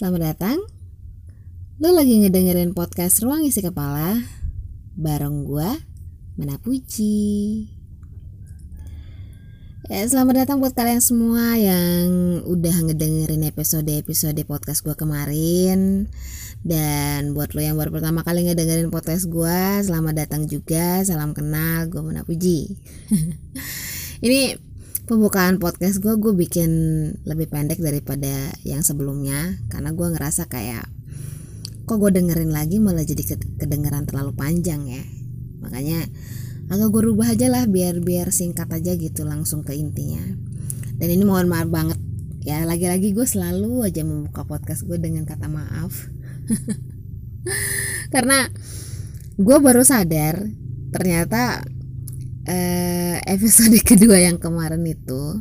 Selamat datang. Lo lagi ngedengerin podcast Ruang Isi Kepala bareng gua, Mana Puji. Ya, selamat datang buat kalian semua yang udah ngedengerin episode-episode podcast gua kemarin Dan buat lo yang baru pertama kali ngedengerin podcast gua Selamat datang juga, salam kenal, gue Mana Puji Ini pembukaan podcast gue gue bikin lebih pendek daripada yang sebelumnya. Karena gue ngerasa kayak kok gue dengerin lagi malah jadi kedengeran terlalu panjang ya. Makanya agak gue rubah aja lah biar biar singkat aja gitu langsung ke intinya. Dan ini mohon maaf banget. Ya lagi-lagi gue selalu aja membuka podcast gue dengan kata maaf. Karena gue baru sadar ternyata eh, episode kedua yang kemarin itu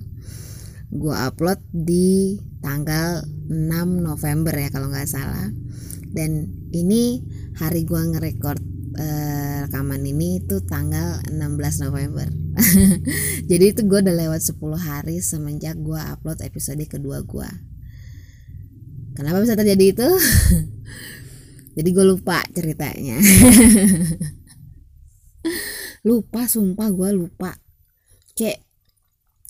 gue upload di tanggal 6 November ya kalau nggak salah. Dan ini hari gue ngerekord eh, rekaman ini itu tanggal 16 November. Jadi itu gue udah lewat 10 hari semenjak gue upload episode kedua gue kenapa bisa terjadi itu? Jadi gue lupa ceritanya lupa sumpah gue lupa. Cek.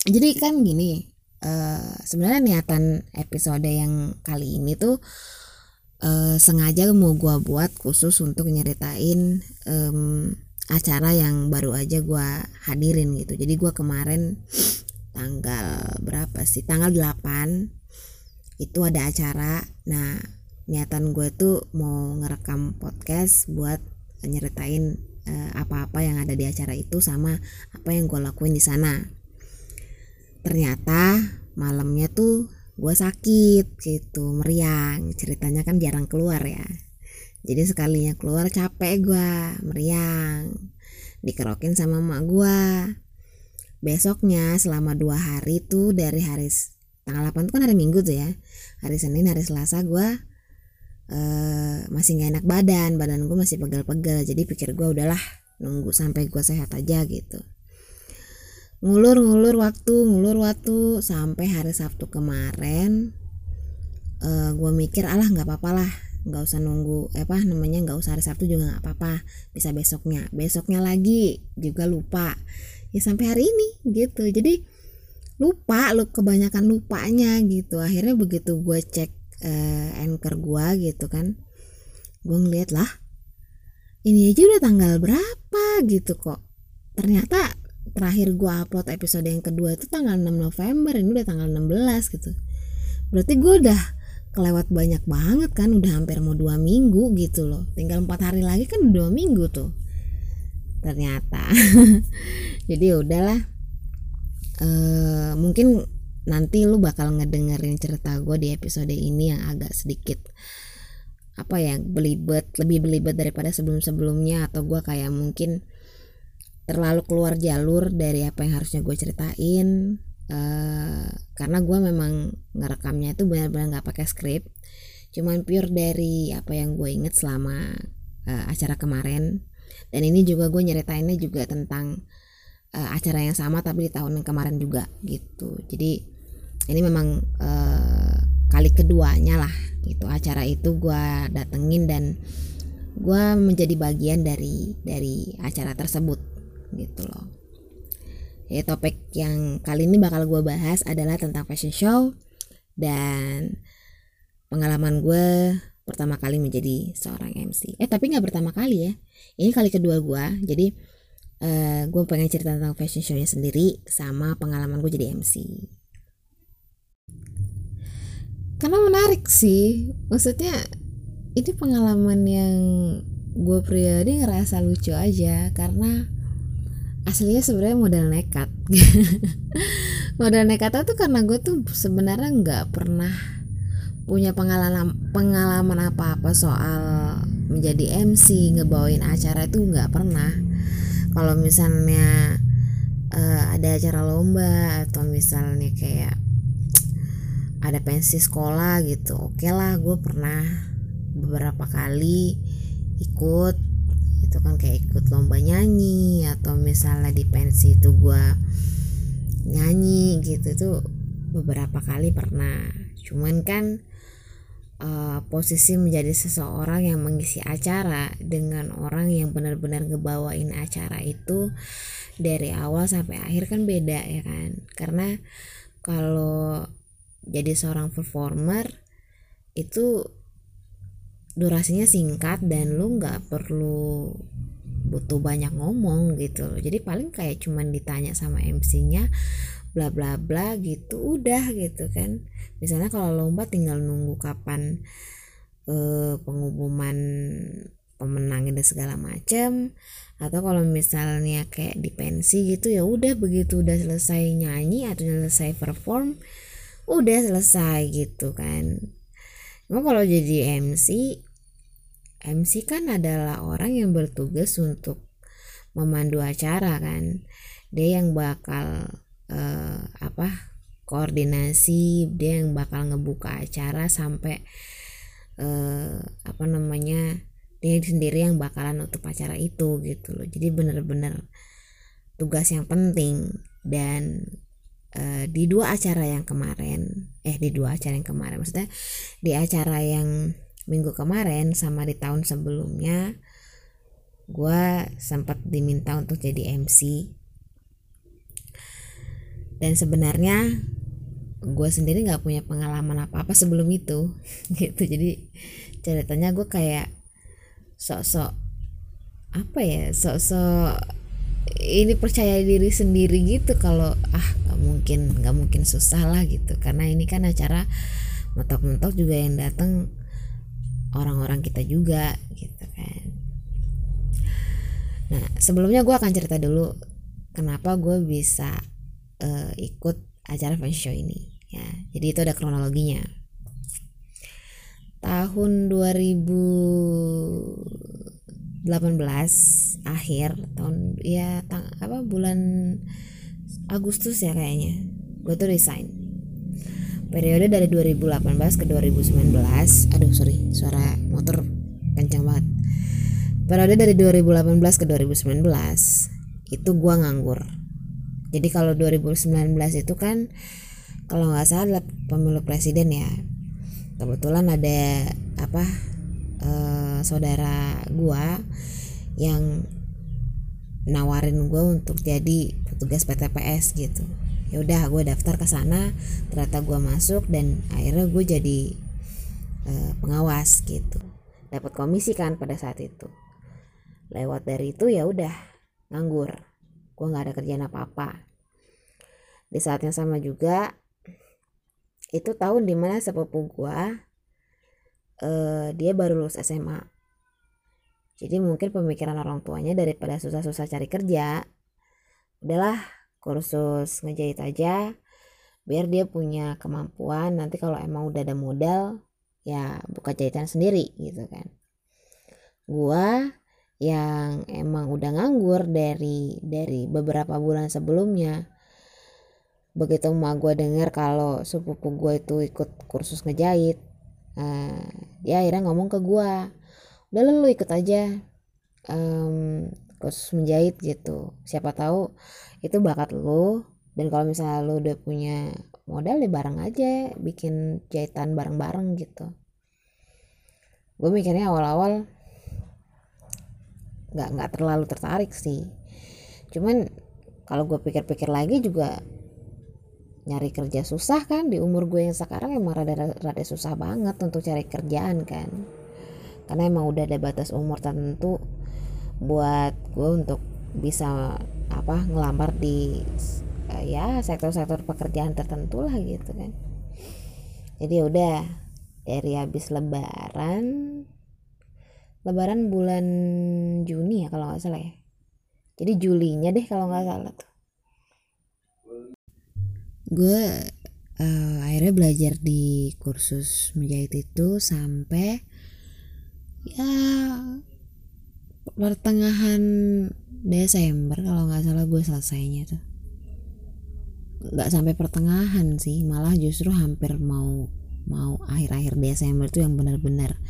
Jadi kan gini uh, sebenarnya niatan episode yang kali ini tuh uh, sengaja mau gue buat khusus untuk nyeritain um, acara yang baru aja gue hadirin gitu. Jadi gue kemarin tanggal berapa sih? Tanggal 8 itu ada acara. Nah niatan gue tuh mau ngerekam podcast buat nyeritain apa-apa yang ada di acara itu sama apa yang gue lakuin di sana. Ternyata malamnya tuh gue sakit gitu meriang. Ceritanya kan jarang keluar ya. Jadi sekalinya keluar capek gue meriang dikerokin sama emak gue besoknya selama dua hari tuh dari hari tanggal 8 tuh kan hari minggu tuh ya. Hari senin hari selasa gue uh, masih nggak enak badan badan gue masih pegel-pegel jadi pikir gue udahlah nunggu sampai gue sehat aja gitu. Ngulur-ngulur waktu ngulur waktu sampai hari Sabtu kemarin uh, gue mikir alah nggak apa-apa lah nggak usah nunggu eh, apa namanya nggak usah hari Sabtu juga nggak apa-apa bisa besoknya. Besoknya lagi juga lupa. Ya sampai hari ini gitu. Jadi lupa lu kebanyakan lupanya gitu. Akhirnya begitu gue cek uh, anchor gua gitu kan. Gua ngeliat lah ini aja udah tanggal berapa? Gitu kok. Ternyata terakhir gua upload episode yang kedua itu tanggal 6 November ini udah tanggal 16 gitu. Berarti gua udah kelewat banyak banget kan udah hampir mau dua minggu gitu loh. Tinggal empat hari lagi kan dua minggu tuh. Ternyata. Jadi ya udahlah. E, mungkin nanti lu bakal ngedengerin cerita gue di episode ini yang agak sedikit apa ya belibet lebih belibet daripada sebelum-sebelumnya atau gue kayak mungkin terlalu keluar jalur dari apa yang harusnya gue ceritain uh, karena gue memang ngerekamnya itu benar-benar nggak pakai skrip cuman pure dari apa yang gue inget selama uh, acara kemarin. Dan ini juga gue nyeritainnya juga tentang uh, acara yang sama tapi di tahun yang kemarin juga gitu. Jadi ini memang uh, kali keduanya lah gitu. Acara itu gue datengin dan gue menjadi bagian dari dari acara tersebut gitu loh. Ya topik yang kali ini bakal gue bahas adalah tentang fashion show dan pengalaman gue pertama kali menjadi seorang MC eh tapi nggak pertama kali ya. Ini kali kedua gue jadi uh, eh, gue pengen cerita tentang fashion show-nya sendiri sama pengalaman gue jadi MC karena menarik sih. Maksudnya ini pengalaman yang gue pribadi ngerasa lucu aja karena aslinya sebenarnya modal nekat. Modal nekat itu karena gue tuh sebenarnya nggak pernah punya pengalaman pengalaman apa apa soal menjadi MC ngebawain acara itu nggak pernah kalau misalnya uh, ada acara lomba atau misalnya kayak ada pensi sekolah gitu oke okay lah gue pernah beberapa kali ikut. Itu kan kayak ikut lomba nyanyi atau misalnya di pensi itu gue nyanyi gitu itu beberapa kali pernah. Cuman kan uh, posisi menjadi seseorang yang mengisi acara dengan orang yang benar-benar ngebawain acara itu dari awal sampai akhir kan beda ya kan? Karena kalau jadi seorang performer itu durasinya singkat dan lu nggak perlu butuh banyak ngomong gitu jadi paling kayak cuman ditanya sama MC-nya bla bla bla gitu udah gitu kan. Misalnya kalau lomba tinggal nunggu kapan eh, pengumuman pemenang dan segala macam atau kalau misalnya kayak di pensi gitu ya udah begitu udah selesai nyanyi atau selesai perform udah selesai gitu kan. Emang kalau jadi MC MC kan adalah orang yang bertugas untuk memandu acara kan. Dia yang bakal uh, apa koordinasi dia yang bakal ngebuka acara sampai uh, apa namanya dia sendiri yang bakalan nutup acara itu gitu loh. Jadi bener-bener tugas yang penting. Dan uh, di dua acara yang kemarin eh di dua acara yang kemarin maksudnya di acara yang minggu kemarin sama di tahun sebelumnya gue sempat diminta untuk jadi MC dan sebenarnya gue sendiri nggak punya pengalaman apa apa sebelum itu gitu. Jadi ceritanya gue kayak sok-sok apa ya sok-sok ini percaya diri sendiri gitu kalau ah nggak mungkin nggak mungkin susah lah gitu. Karena ini kan acara mentok-mentok juga yang datang orang-orang kita juga gitu kan. Nah sebelumnya gue akan cerita dulu kenapa gue bisa uh, ikut acara fashion show ini ya. Jadi itu ada kronologinya. Tahun 2018 akhir tahun ya tang, apa bulan Agustus ya kayaknya. Gue tuh resign. Periode dari 2018 ke 2019 aduh sorry suara motor kencang banget. Periode dari 2018 ke 2019 itu gue nganggur jadi kalau 2019 itu kan kalau nggak salah pemilu presiden ya. Kebetulan ada apa uh, saudara gua yang nawarin gue untuk jadi petugas PTPS gitu. Ya udah gue daftar ke sana ternyata gue masuk dan akhirnya gue jadi uh, pengawas gitu. Dapat komisi kan pada saat itu. Lewat dari itu ya udah nganggur gue nggak ada kerjaan apa-apa. Di saat yang sama juga itu tahun di mana sepupu gue uh, dia baru lulus SMA jadi mungkin pemikiran orang tuanya daripada susah-susah cari kerja udahlah kursus ngejahit aja biar dia punya kemampuan. Nanti kalau emang udah ada modal ya buka jahitan sendiri gitu kan. Gua yang emang udah nganggur dari dari beberapa bulan sebelumnya. Begitu emak gue denger kalau sepupu gue itu ikut kursus ngejahit uh, dia akhirnya ngomong ke gue udah lu ikut aja um, kursus menjahit gitu. Siapa tahu itu bakat lu dan kalau misalnya lu udah punya modal ya bareng aja bikin jahitan bareng-bareng gitu. Gue mikirnya awal-awal nggak nggak terlalu tertarik sih. Cuman kalau gue pikir-pikir lagi juga nyari kerja susah kan. Di umur gue yang sekarang emang rada rada susah banget untuk cari kerjaan kan. Karena emang udah ada batas umur tertentu buat gue untuk bisa apa ngelamar di uh, ya sektor-sektor pekerjaan tertentu lah gitu kan. Jadi ya udah dari habis lebaran Lebaran bulan Juni ya kalau nggak salah ya. Jadi Julinya deh kalau nggak salah tuh. Gue uh, akhirnya belajar di kursus menjahit itu sampai ya pertengahan Desember kalau nggak salah gue selesainya tuh nggak sampai pertengahan sih malah justru hampir mau mau akhir-akhir Desember tuh yang benar-benar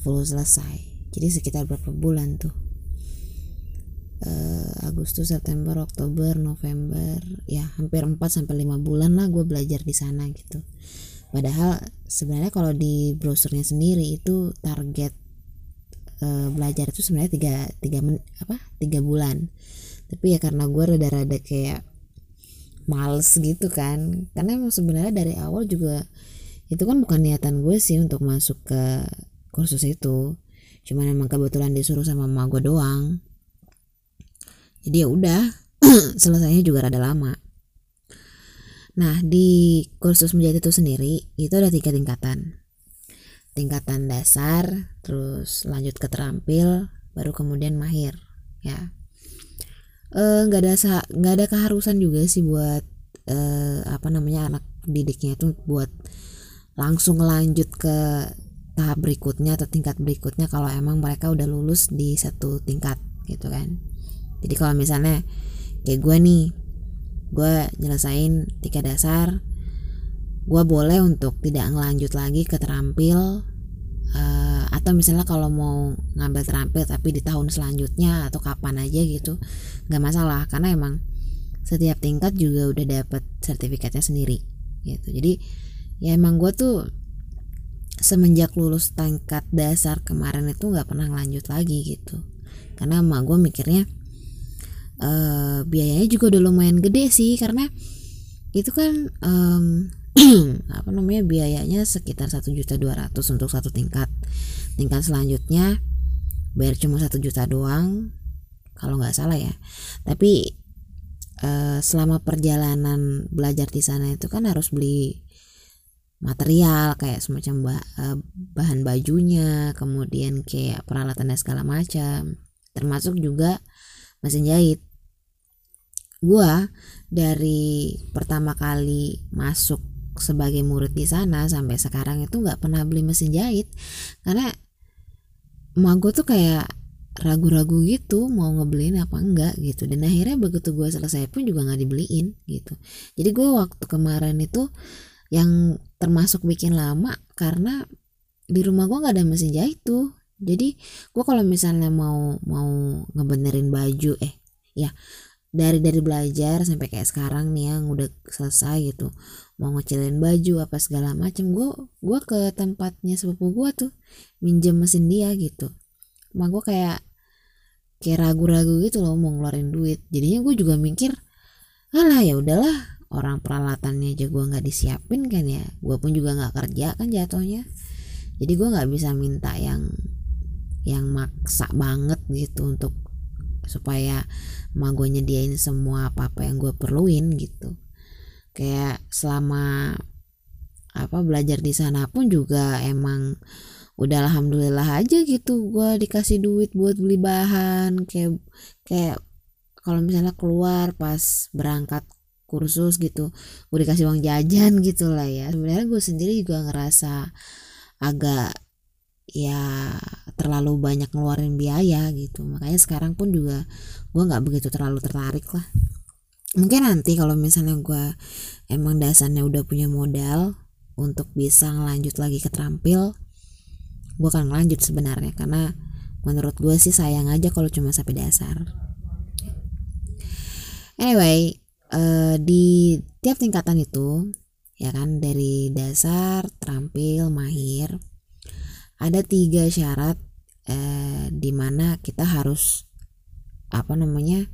full selesai jadi sekitar berapa bulan tuh? Uh, Agustus September Oktober November ya hampir 4 sampai 5 bulan lah gue belajar di sana gitu. Padahal sebenarnya kalau di browsernya sendiri itu target uh, belajar itu sebenarnya tiga tiga men, apa tiga bulan. Tapi ya karena gue rada-rada kayak males gitu kan. Karena emang sebenarnya dari awal juga itu kan bukan niatan gue sih untuk masuk ke kursus itu cuman emang kebetulan disuruh sama mama gue doang. Jadi ya udah selesainya juga rada lama. Nah di kursus menjadi itu sendiri itu ada tiga tingkatan. Tingkatan dasar terus lanjut ke terampil baru kemudian mahir ya. Eh, nggak uh, ada nggak ada keharusan juga sih buat uh, apa namanya anak didiknya itu buat langsung lanjut ke tahap berikutnya atau tingkat berikutnya kalau emang mereka udah lulus di satu tingkat gitu kan. Jadi kalau misalnya kayak gue nih gue nyelesain tiga dasar gue boleh untuk tidak ngelanjut lagi ke terampil uh, atau misalnya kalau mau ngambil terampil tapi di tahun selanjutnya atau kapan aja gitu nggak masalah. Karena emang setiap tingkat juga udah dapat sertifikatnya sendiri gitu. Jadi ya emang gue tuh semenjak lulus tingkat dasar kemarin itu nggak pernah lanjut lagi gitu. Karena emak gue mikirnya uh, biayanya juga udah lumayan gede sih karena itu kan um, apa namanya biayanya sekitar satu juta dua ratus untuk satu tingkat. Tingkat selanjutnya bayar cuma satu juta doang kalau nggak salah ya. Tapi uh, selama perjalanan belajar di sana itu kan harus beli material kayak semacam bah, uh, bahan bajunya kemudian kayak peralatan dan segala macam. Termasuk juga mesin jahit. Gua dari pertama kali masuk sebagai murid di sana sampai sekarang itu nggak pernah beli mesin jahit. Karena emak gue tuh kayak ragu-ragu gitu mau ngebeliin apa enggak gitu. Dan akhirnya begitu gue selesai pun juga nggak dibeliin gitu. Jadi gue waktu kemarin itu yang termasuk bikin lama karena di rumah gue nggak ada mesin jahit tuh. Jadi gue kalau misalnya mau mau ngebenerin baju eh ya dari dari belajar sampai kayak sekarang nih yang udah selesai gitu mau ngecilin baju apa segala macem gue gue ke tempatnya sepupu gue tuh minjem mesin dia gitu. Mak gue kayak kayak ragu-ragu gitu loh mau ngeluarin duit. Jadinya gue juga mikir alah ya udahlah orang peralatannya aja gue nggak disiapin kan ya. Gue pun juga nggak kerja kan jatuhnya. Jadi gue nggak bisa minta yang yang maksa banget gitu untuk supaya emak gue nyediain semua apa-apa yang gue perluin gitu. Kayak selama apa belajar di sana pun juga emang udah alhamdulillah aja gitu gue dikasih duit buat beli bahan. Kayak kayak kalau misalnya keluar pas berangkat kursus gitu. Gue dikasih uang jajan gitu lah ya. Sebenarnya gue sendiri juga ngerasa agak ya terlalu banyak ngeluarin biaya gitu. Makanya sekarang pun juga gue nggak begitu terlalu tertarik lah. Mungkin nanti kalau misalnya gue emang dasarnya udah punya modal untuk bisa ngelanjut lagi ke terampil gue akan ngelanjut sebenarnya. Karena menurut gue sih sayang aja kalau cuma sampai dasar. Anyway uh, di tiap tingkatan itu ya kan dari dasar terampil mahir ada tiga syarat eh, di mana kita harus apa namanya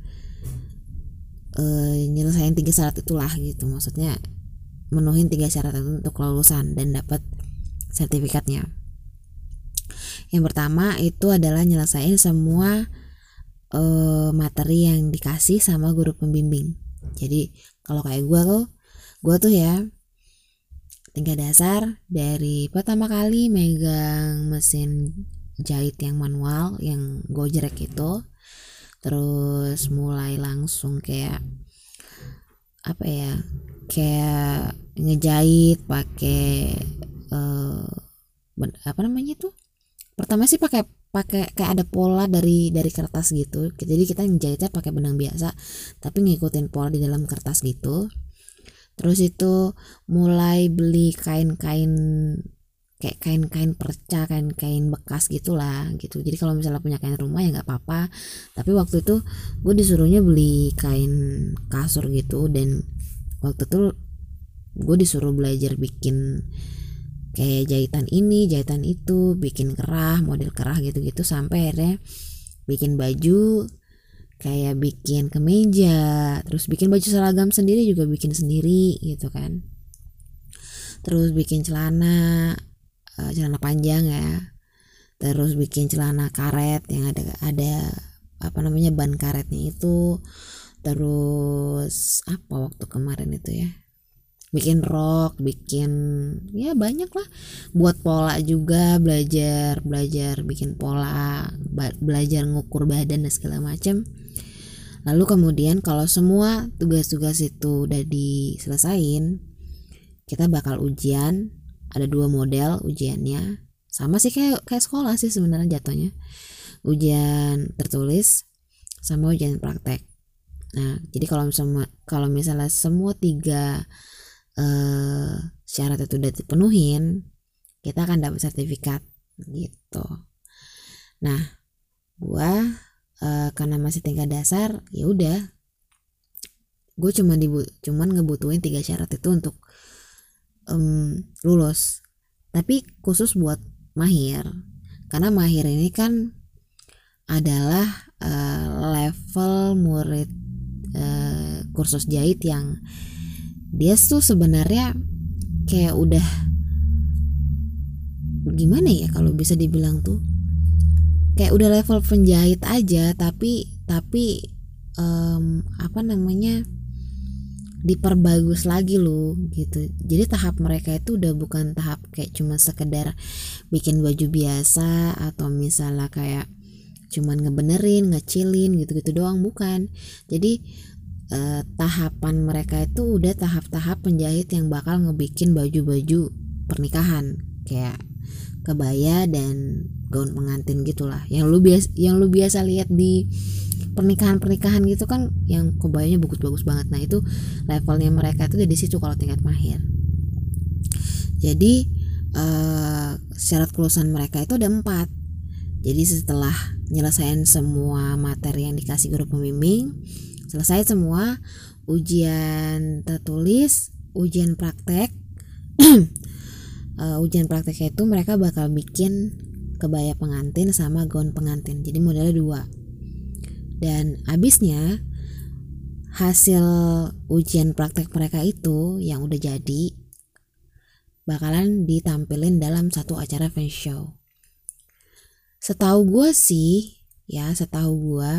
eh, nyelesain tiga syarat itulah gitu. Maksudnya menuhin tiga syarat itu untuk kelulusan dan dapat sertifikatnya. Yang pertama itu adalah nyelesain semua eh, materi yang dikasih sama guru pembimbing jadi kalau kayak gue tuh gue tuh ya tingkat dasar dari pertama kali megang mesin jahit yang manual yang gojrek itu terus mulai langsung kayak apa ya kayak ngejahit pakai uh, apa namanya tuh? Pertama sih pakai pakai kayak ada pola dari dari kertas gitu. Jadi kita ngejahitnya pakai benang biasa tapi ngikutin pola di dalam kertas gitu. Terus itu mulai beli kain-kain kayak kain-kain perca kain-kain bekas gitulah gitu. Jadi kalau misalnya punya kain rumah ya nggak apa-apa. Tapi waktu itu gue disuruhnya beli kain kasur gitu. Dan waktu itu gue disuruh belajar bikin kayak jahitan ini jahitan itu bikin kerah model kerah gitu-gitu sampai akhirnya bikin baju kayak bikin kemeja terus bikin baju seragam sendiri juga bikin sendiri gitu kan. Terus bikin celana uh, celana panjang ya. Terus bikin celana karet yang ada ada apa namanya ban karetnya itu. Terus apa waktu kemarin itu ya bikin rok bikin ya banyak lah. Buat pola juga belajar belajar bikin pola belajar ngukur badan dan segala macam lalu kemudian kalau semua tugas-tugas itu udah diselesain kita bakal ujian ada dua model ujiannya. Sama sih kayak kayak sekolah sih sebenarnya jatuhnya. Ujian tertulis sama ujian praktek. Nah jadi kalau misalnya kalau misalnya semua tiga uh, syarat itu udah dipenuhin kita akan dapat sertifikat gitu. Nah gua uh, karena masih tingkat dasar ya udah. Gue cuma dibu cuman ngebutuhin tiga syarat itu untuk um, lulus. Tapi khusus buat mahir karena mahir ini kan adalah uh, level murid uh, kursus jahit yang dia tuh sebenarnya kayak udah gimana ya kalau bisa dibilang tuh? Kayak udah level penjahit aja tapi tapi um, apa namanya diperbagus lagi loh gitu. Jadi tahap mereka itu udah bukan tahap kayak cuma sekedar bikin baju biasa atau misalnya kayak cuman ngebenerin ngecilin gitu-gitu doang bukan. Jadi eh, tahapan mereka itu udah tahap-tahap penjahit yang bakal ngebikin baju-baju pernikahan. Kayak kebaya dan gaun pengantin gitulah. Yang lu biasa yang lu biasa lihat di pernikahan pernikahan gitu kan yang kebayanya bagus-bagus banget. Nah itu levelnya mereka itu udah di situ kalau tingkat mahir. Jadi uh, syarat kelulusan mereka itu ada empat. Jadi setelah nyelesain semua materi yang dikasih guru pembimbing selesai semua ujian tertulis ujian praktek. Uh, ujian praktek itu mereka bakal bikin kebaya pengantin sama gaun pengantin. Jadi modelnya dua. Dan abisnya hasil ujian praktek mereka itu yang udah jadi bakalan ditampilin dalam satu acara fashion show. Setahu gue sih ya setahu gue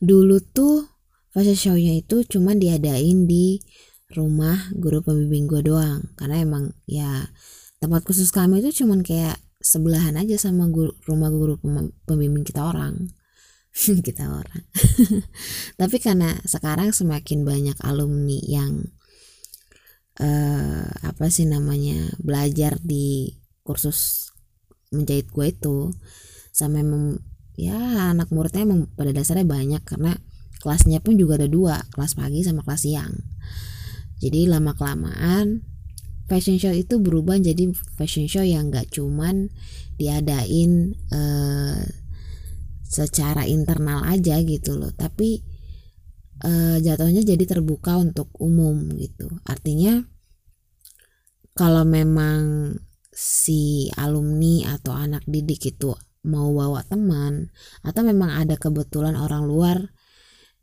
dulu tuh fashion show-nya itu cuma diadain di rumah guru pembimbing gue doang. Karena emang ya tempat khusus kami itu cuman kayak sebelahan aja sama guru, rumah guru pembimbing kita orang. Kita orang. Tapi karena sekarang semakin banyak alumni yang uh, apa sih namanya belajar di kursus menjahit gue itu sama ya anak muridnya emang pada dasarnya banyak karena kelasnya pun juga ada dua kelas pagi sama kelas siang. Jadi lama kelamaan fashion show itu berubah jadi fashion show yang gak cuman diadain uh, secara internal aja gitu loh. Tapi uh, jatuhnya jadi terbuka untuk umum gitu. Artinya kalau memang si alumni atau anak didik itu mau bawa teman atau memang ada kebetulan orang luar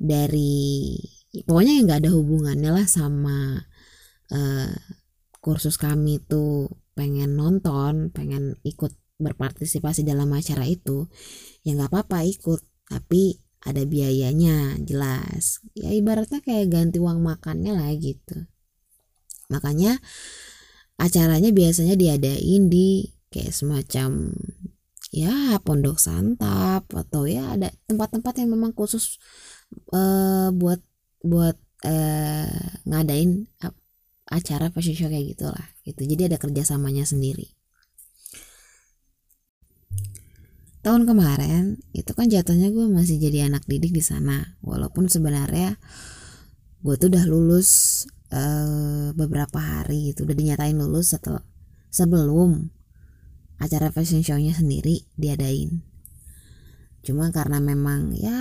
dari pokoknya yang nggak ada hubungannya lah sama uh, kursus kami tuh pengen nonton pengen ikut berpartisipasi dalam acara itu ya nggak apa-apa ikut tapi ada biayanya jelas. Ya ibaratnya kayak ganti uang makannya lah gitu. Makanya acaranya biasanya diadain di kayak semacam ya pondok santap atau ya ada tempat-tempat yang memang khusus uh, buat buat uh, ngadain acara fashion show kayak gitulah gitu. Jadi ada kerjasamanya sendiri. Tahun kemarin itu kan jatuhnya gue masih jadi anak didik di sana. Walaupun sebenarnya gue tuh udah lulus uh, beberapa hari gitu. Udah dinyatain lulus setelah sebelum acara fashion show-nya sendiri diadain. Cuma karena memang ya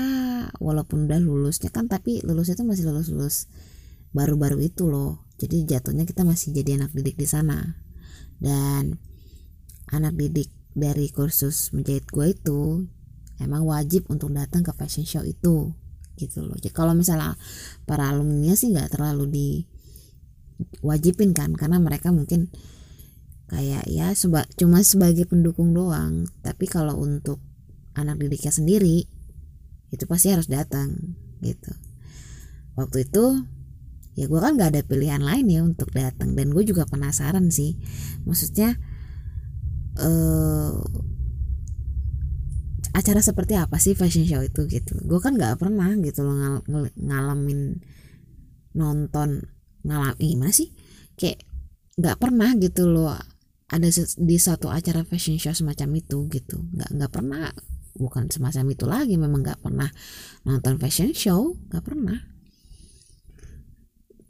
walaupun udah lulusnya kan tapi lulus itu masih lulus lulus baru-baru itu loh. Jadi jatuhnya kita masih jadi anak didik di sana. Dan anak didik dari kursus menjahit gue itu emang wajib untuk datang ke fashion show itu gitu loh. Jadi kalau misalnya para alumni sih nggak terlalu diwajibin kan karena mereka mungkin kayak ya seba, cuma sebagai pendukung doang. Tapi kalau untuk anak didiknya sendiri itu pasti harus datang gitu. Waktu itu ya gue kan gak ada pilihan lain ya untuk datang. Dan gue juga penasaran sih. Maksudnya uh, acara seperti apa sih fashion show itu gitu. Gue kan nggak pernah gitu loh ngal ngal ngalamin nonton ngalamin gimana sih? Kayak nggak pernah gitu loh ada di satu acara fashion show semacam itu gitu. Nggak nggak pernah bukan semacam itu lagi memang nggak pernah nonton fashion show nggak pernah.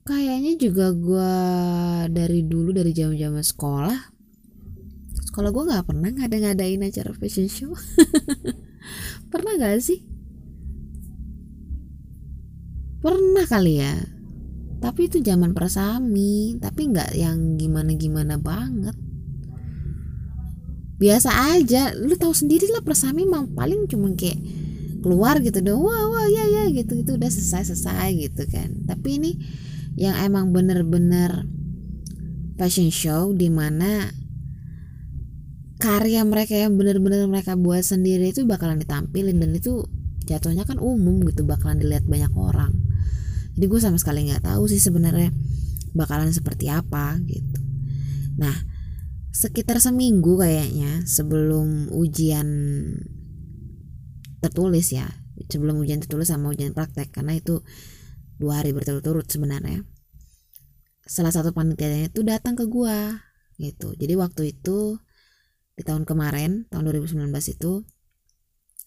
Kayaknya juga gue dari dulu dari zaman zaman sekolah sekolah gue nggak pernah ngada ngadain acara fashion show. Pernah gak sih? Pernah kali ya. Tapi itu zaman persami tapi nggak yang gimana gimana banget biasa aja lu tahu sendiri lah persami mah paling cuma kayak keluar gitu dong wah wah ya ya gitu gitu udah selesai selesai gitu kan. Tapi ini yang emang bener-bener fashion show di mana karya mereka yang bener-bener mereka buat sendiri itu bakalan ditampilin dan itu jatuhnya kan umum gitu bakalan dilihat banyak orang. Jadi gue sama sekali nggak tahu sih sebenarnya bakalan seperti apa gitu sekitar seminggu kayaknya sebelum ujian tertulis ya. Sebelum ujian tertulis sama ujian praktek karena itu dua hari berturut-turut sebenarnya. Salah satu panitianya itu datang ke gua gitu. Jadi waktu itu di tahun kemarin tahun 2019 itu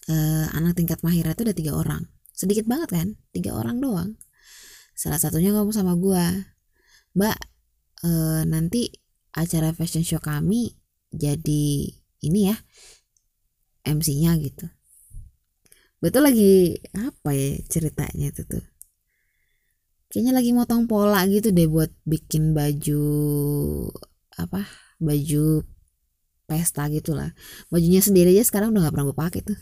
eh, anak tingkat mahira itu ada tiga orang. Sedikit banget kan? Tiga orang doang. Salah satunya ngomong sama gua mbak eh, nanti acara fashion show kami jadi ini ya MC-nya gitu. Betul lagi apa ya ceritanya itu tuh? Kayaknya lagi motong pola gitu deh buat bikin baju apa baju pesta gitulah. Bajunya sendiri aja sekarang udah gak pernah gue pakai tuh.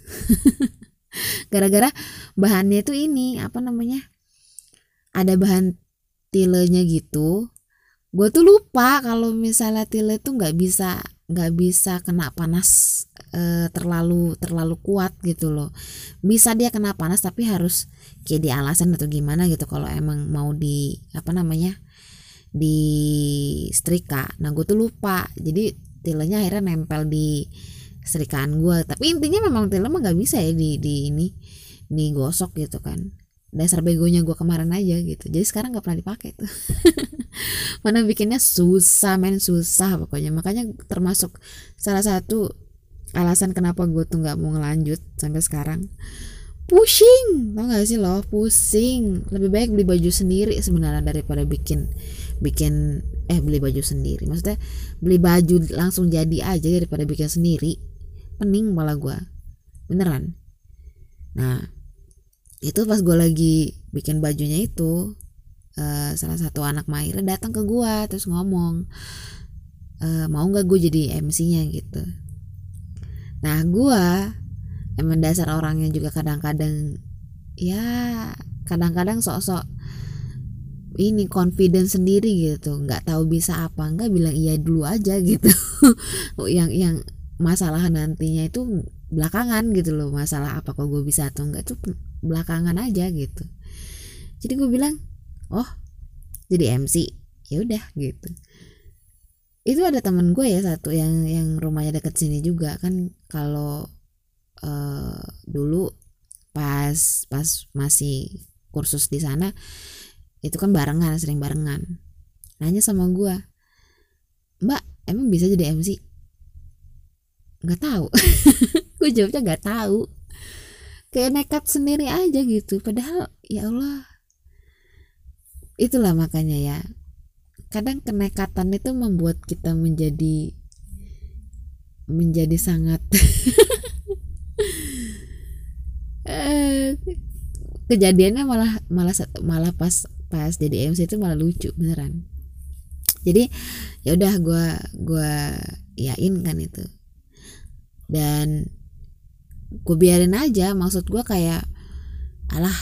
Gara-gara bahannya tuh ini apa namanya ada bahan tilenya gitu gue tuh lupa kalau misalnya tile tuh nggak bisa nggak bisa kena panas e, terlalu terlalu kuat gitu loh. Bisa dia kena panas tapi harus kayak di alasan atau gimana gitu kalau emang mau di apa namanya di setrika. Nah gue tuh lupa. Jadi tilenya akhirnya nempel di serikaan gue tapi intinya memang tile mah nggak bisa ya di di ini digosok gitu kan dasar begonya gue kemarin aja gitu. Jadi sekarang nggak pernah dipakai tuh. Mana bikinnya susah main susah pokoknya. Makanya termasuk salah satu alasan kenapa gue tuh nggak mau ngelanjut sampai sekarang pusing. Tau gak sih lo? Pusing. Lebih baik beli baju sendiri sebenarnya daripada bikin bikin eh beli baju sendiri. Maksudnya beli baju langsung jadi aja daripada bikin sendiri pening malah gue beneran. Nah itu pas gue lagi bikin bajunya itu uh, salah satu anak Maira datang ke gue terus ngomong uh, mau nggak gue jadi MC-nya gitu. Nah gue emang dasar orangnya juga kadang-kadang ya kadang-kadang sok-sok ini confidence sendiri gitu. Nggak tahu bisa apa nggak bilang iya dulu aja gitu. Yang yang masalah nantinya itu belakangan gitu loh masalah apa kok gue bisa atau enggak itu belakangan aja gitu. Jadi gue bilang oh jadi MC ya udah gitu. Itu ada temen gue ya satu yang yang rumahnya deket sini juga kan kalau uh, dulu pas pas masih kursus di sana itu kan barengan sering barengan. Nanya sama gue mbak emang bisa jadi MC nggak tahu. Gue jawabnya nggak tahu kayak nekat sendiri aja gitu. Padahal ya Allah. Itulah makanya ya. Kadang kenekatan itu membuat kita menjadi menjadi sangat eh, kejadiannya malah malah malah pas pas jadi MC itu malah lucu beneran. Jadi ya udah gue gue yain kan itu. Dan gue biarin aja. Maksud gue kayak alah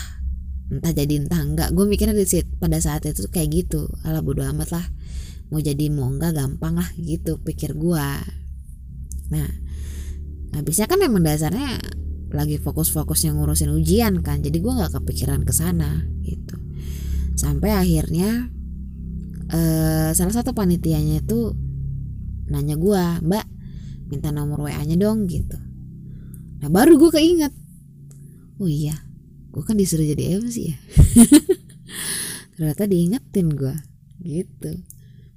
entah jadi entah enggak. Gue mikirnya di sit pada saat itu kayak gitu. Alah bodo amat lah. Mau jadi mau enggak gampang lah gitu pikir gue nah habisnya kan emang dasarnya lagi fokus-fokusnya ngurusin ujian kan. Jadi gue nggak kepikiran ke sana gitu. Sampai akhirnya eh, salah satu panitianya itu nanya gue mbak minta nomor wa nya dong gitu nah baru gue keinget. Oh iya. Gue kan disuruh jadi MC ya. Ternyata diingetin gue gitu.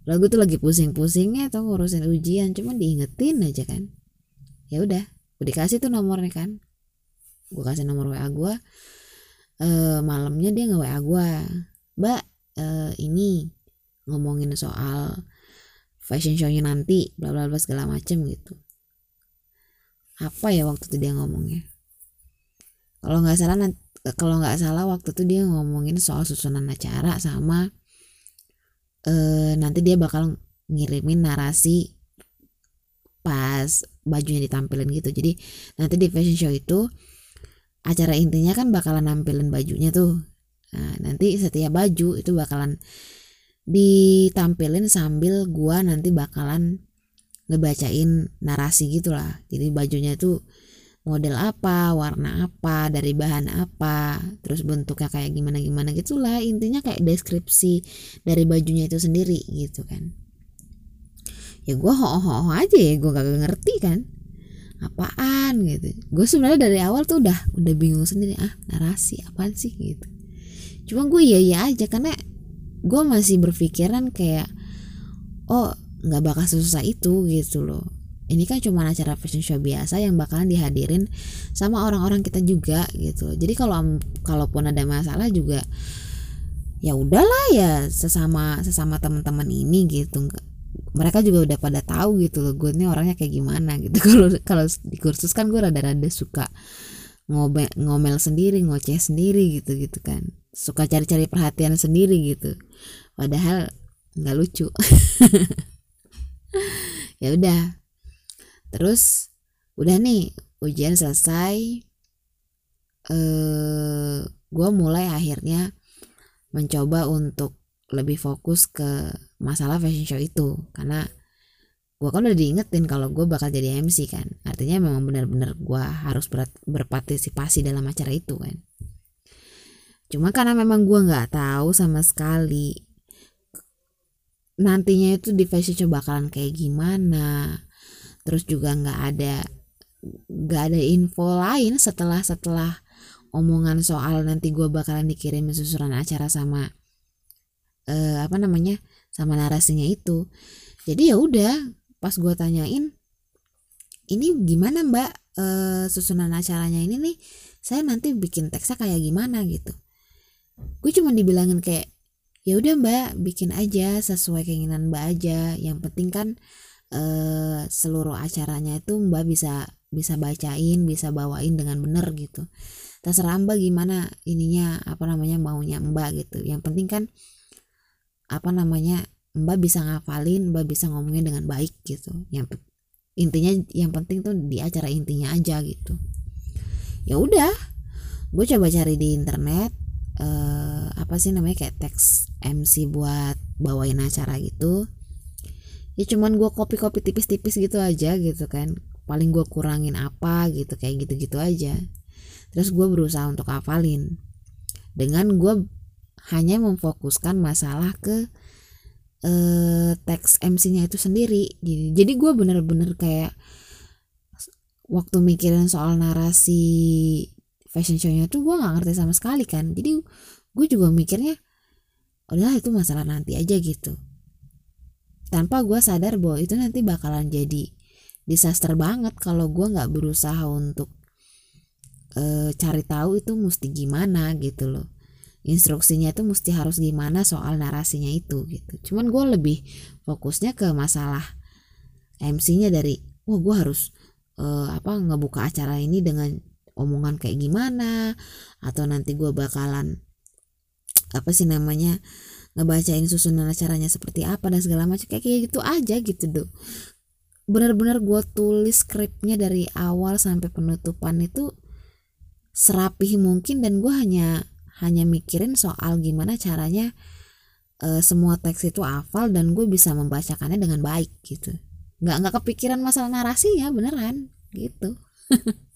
Lagu tuh lagi pusing-pusingnya atau ngurusin ujian cuma diingetin aja kan. Ya udah gue dikasih tuh nomornya kan. Gue kasih nomor wa gue e, malamnya dia nge wa gue mbak e, ini ngomongin soal fashion show-nya nanti bla bla bla segala macem gitu apa ya waktu itu dia ngomongnya? Kalau nggak salah kalau nggak salah waktu itu dia ngomongin soal susunan acara sama e, nanti dia bakal ngirimin narasi pas bajunya ditampilin gitu. Jadi nanti di fashion show itu acara intinya kan bakalan nampilin bajunya tuh. Nah, nanti setiap baju itu bakalan ditampilin sambil gua nanti bakalan ngebacain narasi gitulah. Jadi bajunya tuh model apa warna apa dari bahan apa terus bentuknya kayak gimana gimana gitulah. Intinya kayak deskripsi dari bajunya itu sendiri gitu kan. Ya gue ho ho aja ya gue gak ngerti kan. Apaan gitu. Gue sebenarnya dari awal tuh udah udah bingung sendiri ah narasi apaan sih? gitu. Cuma gue iya iya aja karena gue masih berpikiran kayak oh nggak bakal susah itu gitu loh. Ini kan cuma acara fashion show biasa yang bakalan dihadirin sama orang-orang kita juga gitu. Jadi kalau kalaupun ada masalah juga ya udahlah ya sesama sesama teman-teman ini gitu. Mereka juga udah pada tahu gitu loh gue ini orangnya kayak gimana gitu. Kalau kalau di kursus kan gue rada-rada suka ngomel ngomel sendiri ngoceh sendiri gitu gitu kan. Suka cari-cari perhatian sendiri gitu. Padahal nggak lucu ya udah. Terus udah nih ujian selesai eh gue mulai akhirnya mencoba untuk lebih fokus ke masalah fashion show itu. Karena gue kan udah diingetin kalau gue bakal jadi MC kan. Artinya memang benar-benar gue harus ber berpartisipasi dalam acara itu kan. Cuma karena memang gue nggak tahu sama sekali nantinya itu di fashion show bakalan kayak gimana. Terus juga nggak ada nggak ada info lain setelah setelah omongan soal nanti gue bakalan dikirim susunan acara sama uh, apa namanya sama narasinya itu. Jadi ya udah pas gue tanyain ini gimana mbak uh, susunan acaranya ini nih? Saya nanti bikin teksnya kayak gimana gitu. Gue cuma dibilangin kayak ya udah mbak bikin aja sesuai keinginan mbak aja. Yang penting kan uh, seluruh acaranya itu mbak bisa bisa bacain bisa bawain dengan bener gitu. Terserah mbak gimana ininya apa namanya maunya mbak gitu. Yang penting kan apa namanya mbak bisa ngafalin mbak bisa ngomongnya dengan baik gitu. Yang intinya yang penting tuh di acara intinya aja gitu. Ya udah gue coba cari di internet uh, apa sih namanya kayak teks MC buat bawain acara gitu. Ya cuman gue copy-copy tipis-tipis gitu aja gitu kan. Paling gue kurangin apa gitu kayak gitu-gitu aja. Terus gue berusaha untuk hafalin. Dengan gue hanya memfokuskan masalah ke eh, teks MC-nya itu sendiri. Jadi jadi gue bener-bener kayak waktu mikirin soal narasi fashion show-nya tuh gue nggak ngerti sama sekali kan. Jadi gue juga mikirnya udah itu masalah nanti aja gitu. Tanpa gue sadar bahwa itu nanti bakalan jadi disaster banget kalau gue nggak berusaha untuk e, cari tahu itu mesti gimana gitu loh. Instruksinya itu mesti harus gimana soal narasinya itu gitu. Cuman gue lebih fokusnya ke masalah MC-nya dari wah gue harus uh, apa ngebuka acara ini dengan omongan kayak gimana atau nanti gue bakalan apa sih namanya ngebacain susunan acaranya seperti apa dan segala macam kayak kayak gitu aja gitu dong benar-benar gue tulis skripnya dari awal sampai penutupan itu serapih mungkin dan gue hanya hanya mikirin soal gimana caranya uh, semua teks itu hafal dan gue bisa membacakannya dengan baik gitu. Nggak nggak kepikiran masalah narasi ya beneran gitu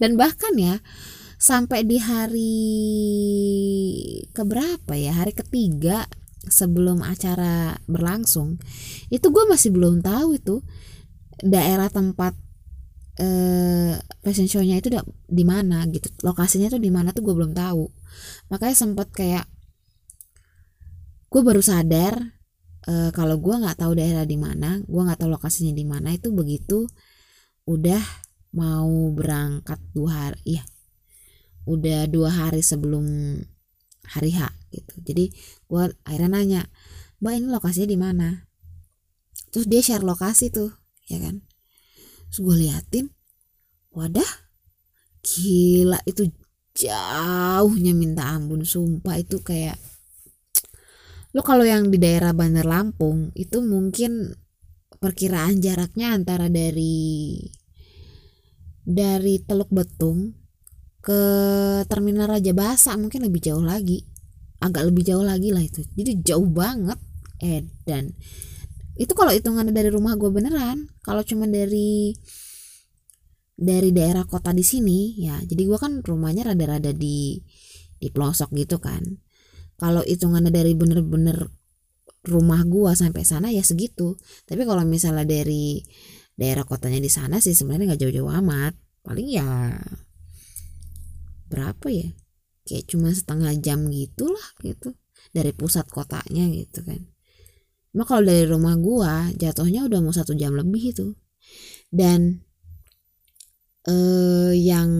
dan bahkan ya sampai di hari keberapa ya hari ketiga sebelum acara berlangsung itu gue masih belum tahu itu daerah tempat eh, fashion show-nya itu di mana gitu lokasinya tuh di mana tuh gue belum tahu. Makanya sempet kayak gue baru sadar eh, kalau gue nggak tahu daerah di mana gue nggak tahu lokasinya di mana itu begitu udah mau berangkat dua hari iya. Udah dua hari sebelum hari H gitu. Jadi gue akhirnya nanya mbak ini lokasinya di mana? Terus dia share lokasi tuh ya kan. Terus gue liatin wadah gila itu jauhnya minta ampun sumpah itu kayak lo kalau yang di daerah Bandar Lampung itu mungkin perkiraan jaraknya antara dari dari Teluk Betung ke Terminal Raja Basa mungkin lebih jauh lagi. Agak lebih jauh lagi lah itu. Jadi jauh banget Edan itu kalau hitungannya dari rumah gue beneran. Kalau cuma dari dari daerah kota di sini ya jadi gue kan rumahnya rada-rada di di pelosok gitu kan. Kalau hitungannya dari bener-bener rumah gue sampai sana ya segitu. Tapi kalau misalnya dari daerah kotanya di sana sih sebenarnya nggak jauh-jauh amat paling ya berapa ya kayak cuma setengah jam gitulah gitu dari pusat kotanya gitu kan Cuma kalau dari rumah gua jatuhnya udah mau satu jam lebih itu. Dan eh yang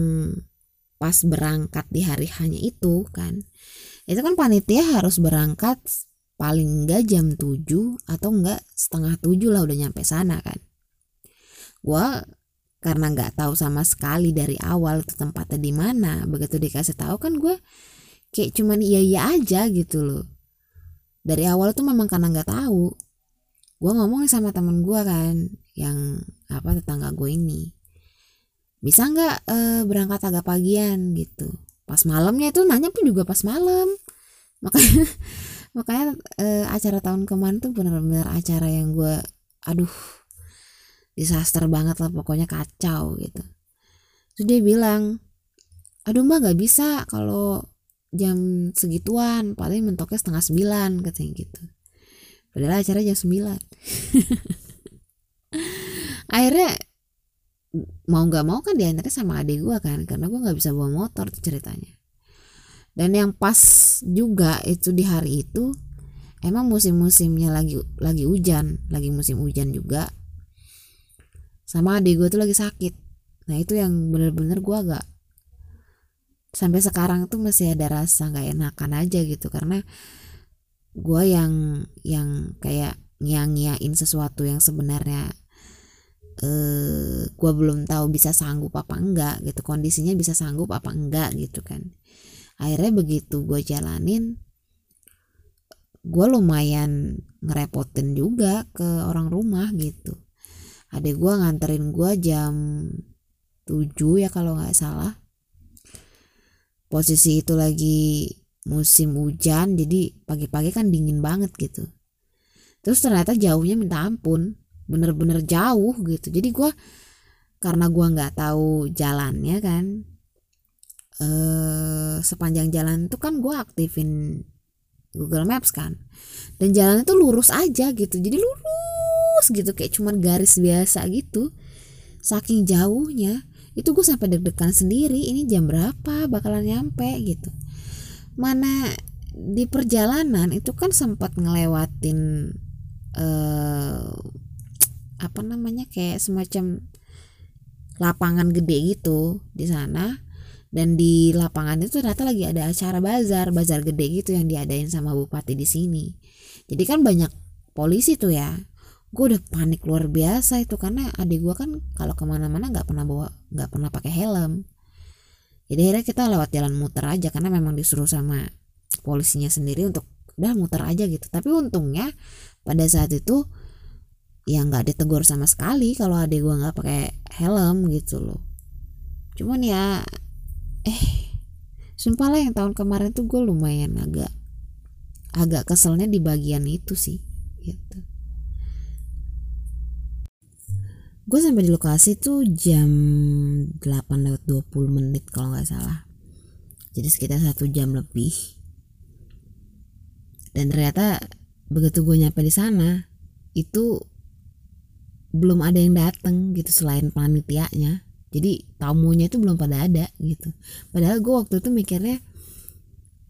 pas berangkat di hari hanya itu kan. Itu kan panitia harus berangkat paling enggak jam 7 atau enggak setengah 7 lah udah nyampe sana kan. Gua karena nggak tahu sama sekali dari awal itu tempatnya di mana begitu dikasih tahu kan gue kayak cuman iya iya aja gitu loh. Dari awal tuh memang karena nggak tahu. Gue ngomong sama temen gue kan yang apa tetangga gue ini. Bisa nggak e, berangkat agak pagian gitu. Pas malamnya itu nanya pun juga pas malam. Makanya makanya e, acara tahun kemarin tuh benar-benar acara yang gue aduh disaster banget lah pokoknya kacau gitu. Terus dia bilang aduh mbak nggak bisa kalau jam segituan paling mentoknya setengah sembilan katanya gitu. Padahal acara jam sembilan. Akhirnya mau nggak mau kan diantarnya sama adik gue kan karena gue nggak bisa bawa motor ceritanya. Dan yang pas juga itu di hari itu emang musim-musimnya lagi lagi hujan lagi musim hujan juga sama adik gue tuh lagi sakit. Nah itu yang bener-bener gue agak sampai sekarang tuh masih ada rasa nggak enakan aja gitu karena gue yang yang kayak ngiang-ngiain sesuatu yang sebenarnya eh gue belum tahu bisa sanggup apa enggak gitu kondisinya bisa sanggup apa enggak gitu kan. Akhirnya begitu gue jalanin gue lumayan ngerepotin juga ke orang rumah gitu adek gue nganterin gue jam 7 ya kalau nggak salah. Posisi itu lagi musim hujan jadi pagi-pagi kan dingin banget gitu. Terus ternyata jauhnya minta ampun bener-bener jauh gitu. Jadi gue karena gue nggak tahu jalannya kan eh sepanjang jalan itu kan gue aktifin Google Maps kan. Dan jalannya tuh lurus aja gitu jadi lurus gitu kayak cuman garis biasa gitu. Saking jauhnya itu gue sampai deg-degan sendiri ini jam berapa bakalan nyampe gitu. Mana di perjalanan itu kan sempat ngelewatin eh, apa namanya kayak semacam lapangan gede gitu di sana. Dan di lapangan itu ternyata lagi ada acara bazar bazar gede gitu yang diadain sama bupati di sini. Jadi kan banyak polisi tuh ya gue udah panik luar biasa itu karena adik gue kan kalau ke mana-mana nggak pernah bawa nggak pernah pakai helm. Jadi akhirnya kita lewat jalan muter aja karena memang disuruh sama polisinya sendiri untuk udah muter aja gitu. Tapi untungnya pada saat itu ya nggak ditegur sama sekali kalau adik gue nggak pakai helm gitu loh. Cuman ya eh sumpah lah yang tahun kemarin tuh gue lumayan agak agak keselnya di bagian itu sih gitu gue sampai di lokasi tuh jam 8 lewat 20 menit kalau nggak salah. Jadi sekitar satu jam lebih. Dan ternyata begitu gue nyampe di sana itu belum ada yang datang gitu selain panitianya. Jadi tamunya itu belum pada ada gitu. Padahal gue waktu itu mikirnya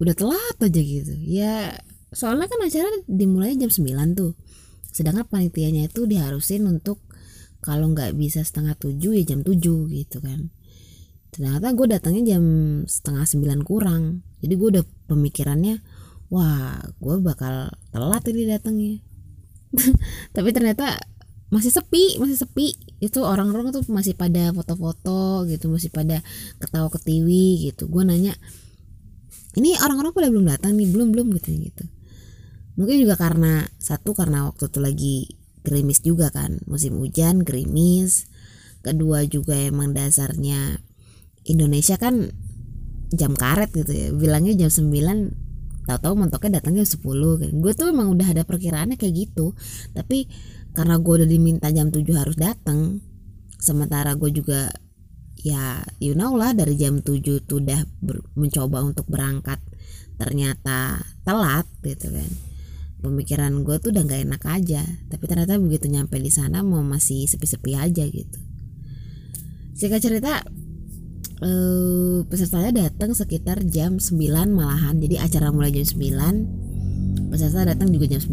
udah telat aja gitu. Ya soalnya kan acara dimulai jam 9 tuh. Sedangkan panitianya itu diharusin untuk kalau nggak bisa setengah tujuh ya jam tujuh gitu kan. Ternyata gue datangnya jam setengah sembilan kurang. Jadi gue udah pemikirannya wah gue bakal telat ini datangnya. Tapi ternyata masih sepi masih sepi. Itu orang-orang tuh masih pada foto-foto gitu masih pada ketawa ketiwi gitu. Gue nanya ini orang-orang pada belum datang nih? Belum belum gitu gitu. Mungkin juga karena satu karena waktu itu lagi gerimis juga kan. Musim hujan gerimis. Kedua juga emang dasarnya Indonesia kan jam karet gitu ya. Bilangnya jam 9 tahu-tahu mentoknya datangnya jam 10 kan. Gue tuh emang udah ada perkiraannya kayak gitu. Tapi karena gue udah diminta jam 7 harus datang sementara gue juga ya you know lah dari jam 7 tuh udah mencoba untuk berangkat ternyata telat gitu kan pemikiran gue tuh udah gak enak aja. Tapi ternyata begitu nyampe di sana mau masih sepi-sepi aja gitu. Singkat cerita eh, pesertanya datang sekitar jam 9 malahan. Jadi acara mulai jam 9 peserta datang juga jam 9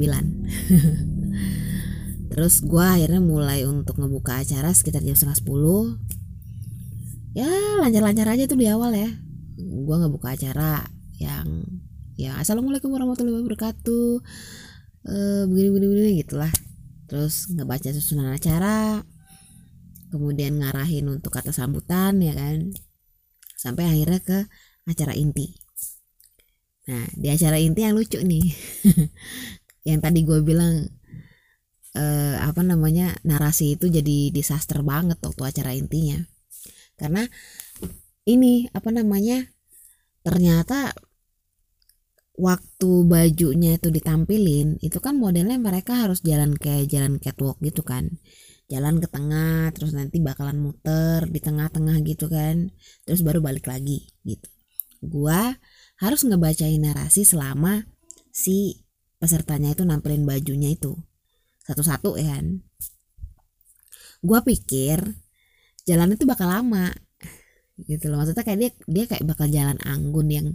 terus gue akhirnya mulai untuk ngebuka acara sekitar jam setengah 10 ya lancar-lancar aja tuh di awal ya. Gue ngebuka acara yang ya assalamualaikum warahmatullahi wabarakatuh. E, begini begini begini gitulah. Terus ngebaca susunan acara kemudian ngarahin untuk kata sambutan ya kan? Sampai akhirnya ke acara inti. Nah di acara inti yang lucu nih. Yang tadi gue bilang eh, apa namanya narasi itu jadi disaster banget waktu acara intinya. Karena ini apa namanya ternyata waktu bajunya itu ditampilin itu kan modelnya mereka harus jalan kayak jalan catwalk gitu kan. Jalan ke tengah terus nanti bakalan muter di tengah-tengah gitu kan. Terus baru balik lagi gitu. Gua harus ngebacain narasi selama si pesertanya itu nampilin bajunya itu. Satu-satu ya kan? Gua pikir jalan itu bakal lama gitu loh. Maksudnya kayak dia dia kayak bakal jalan anggun yang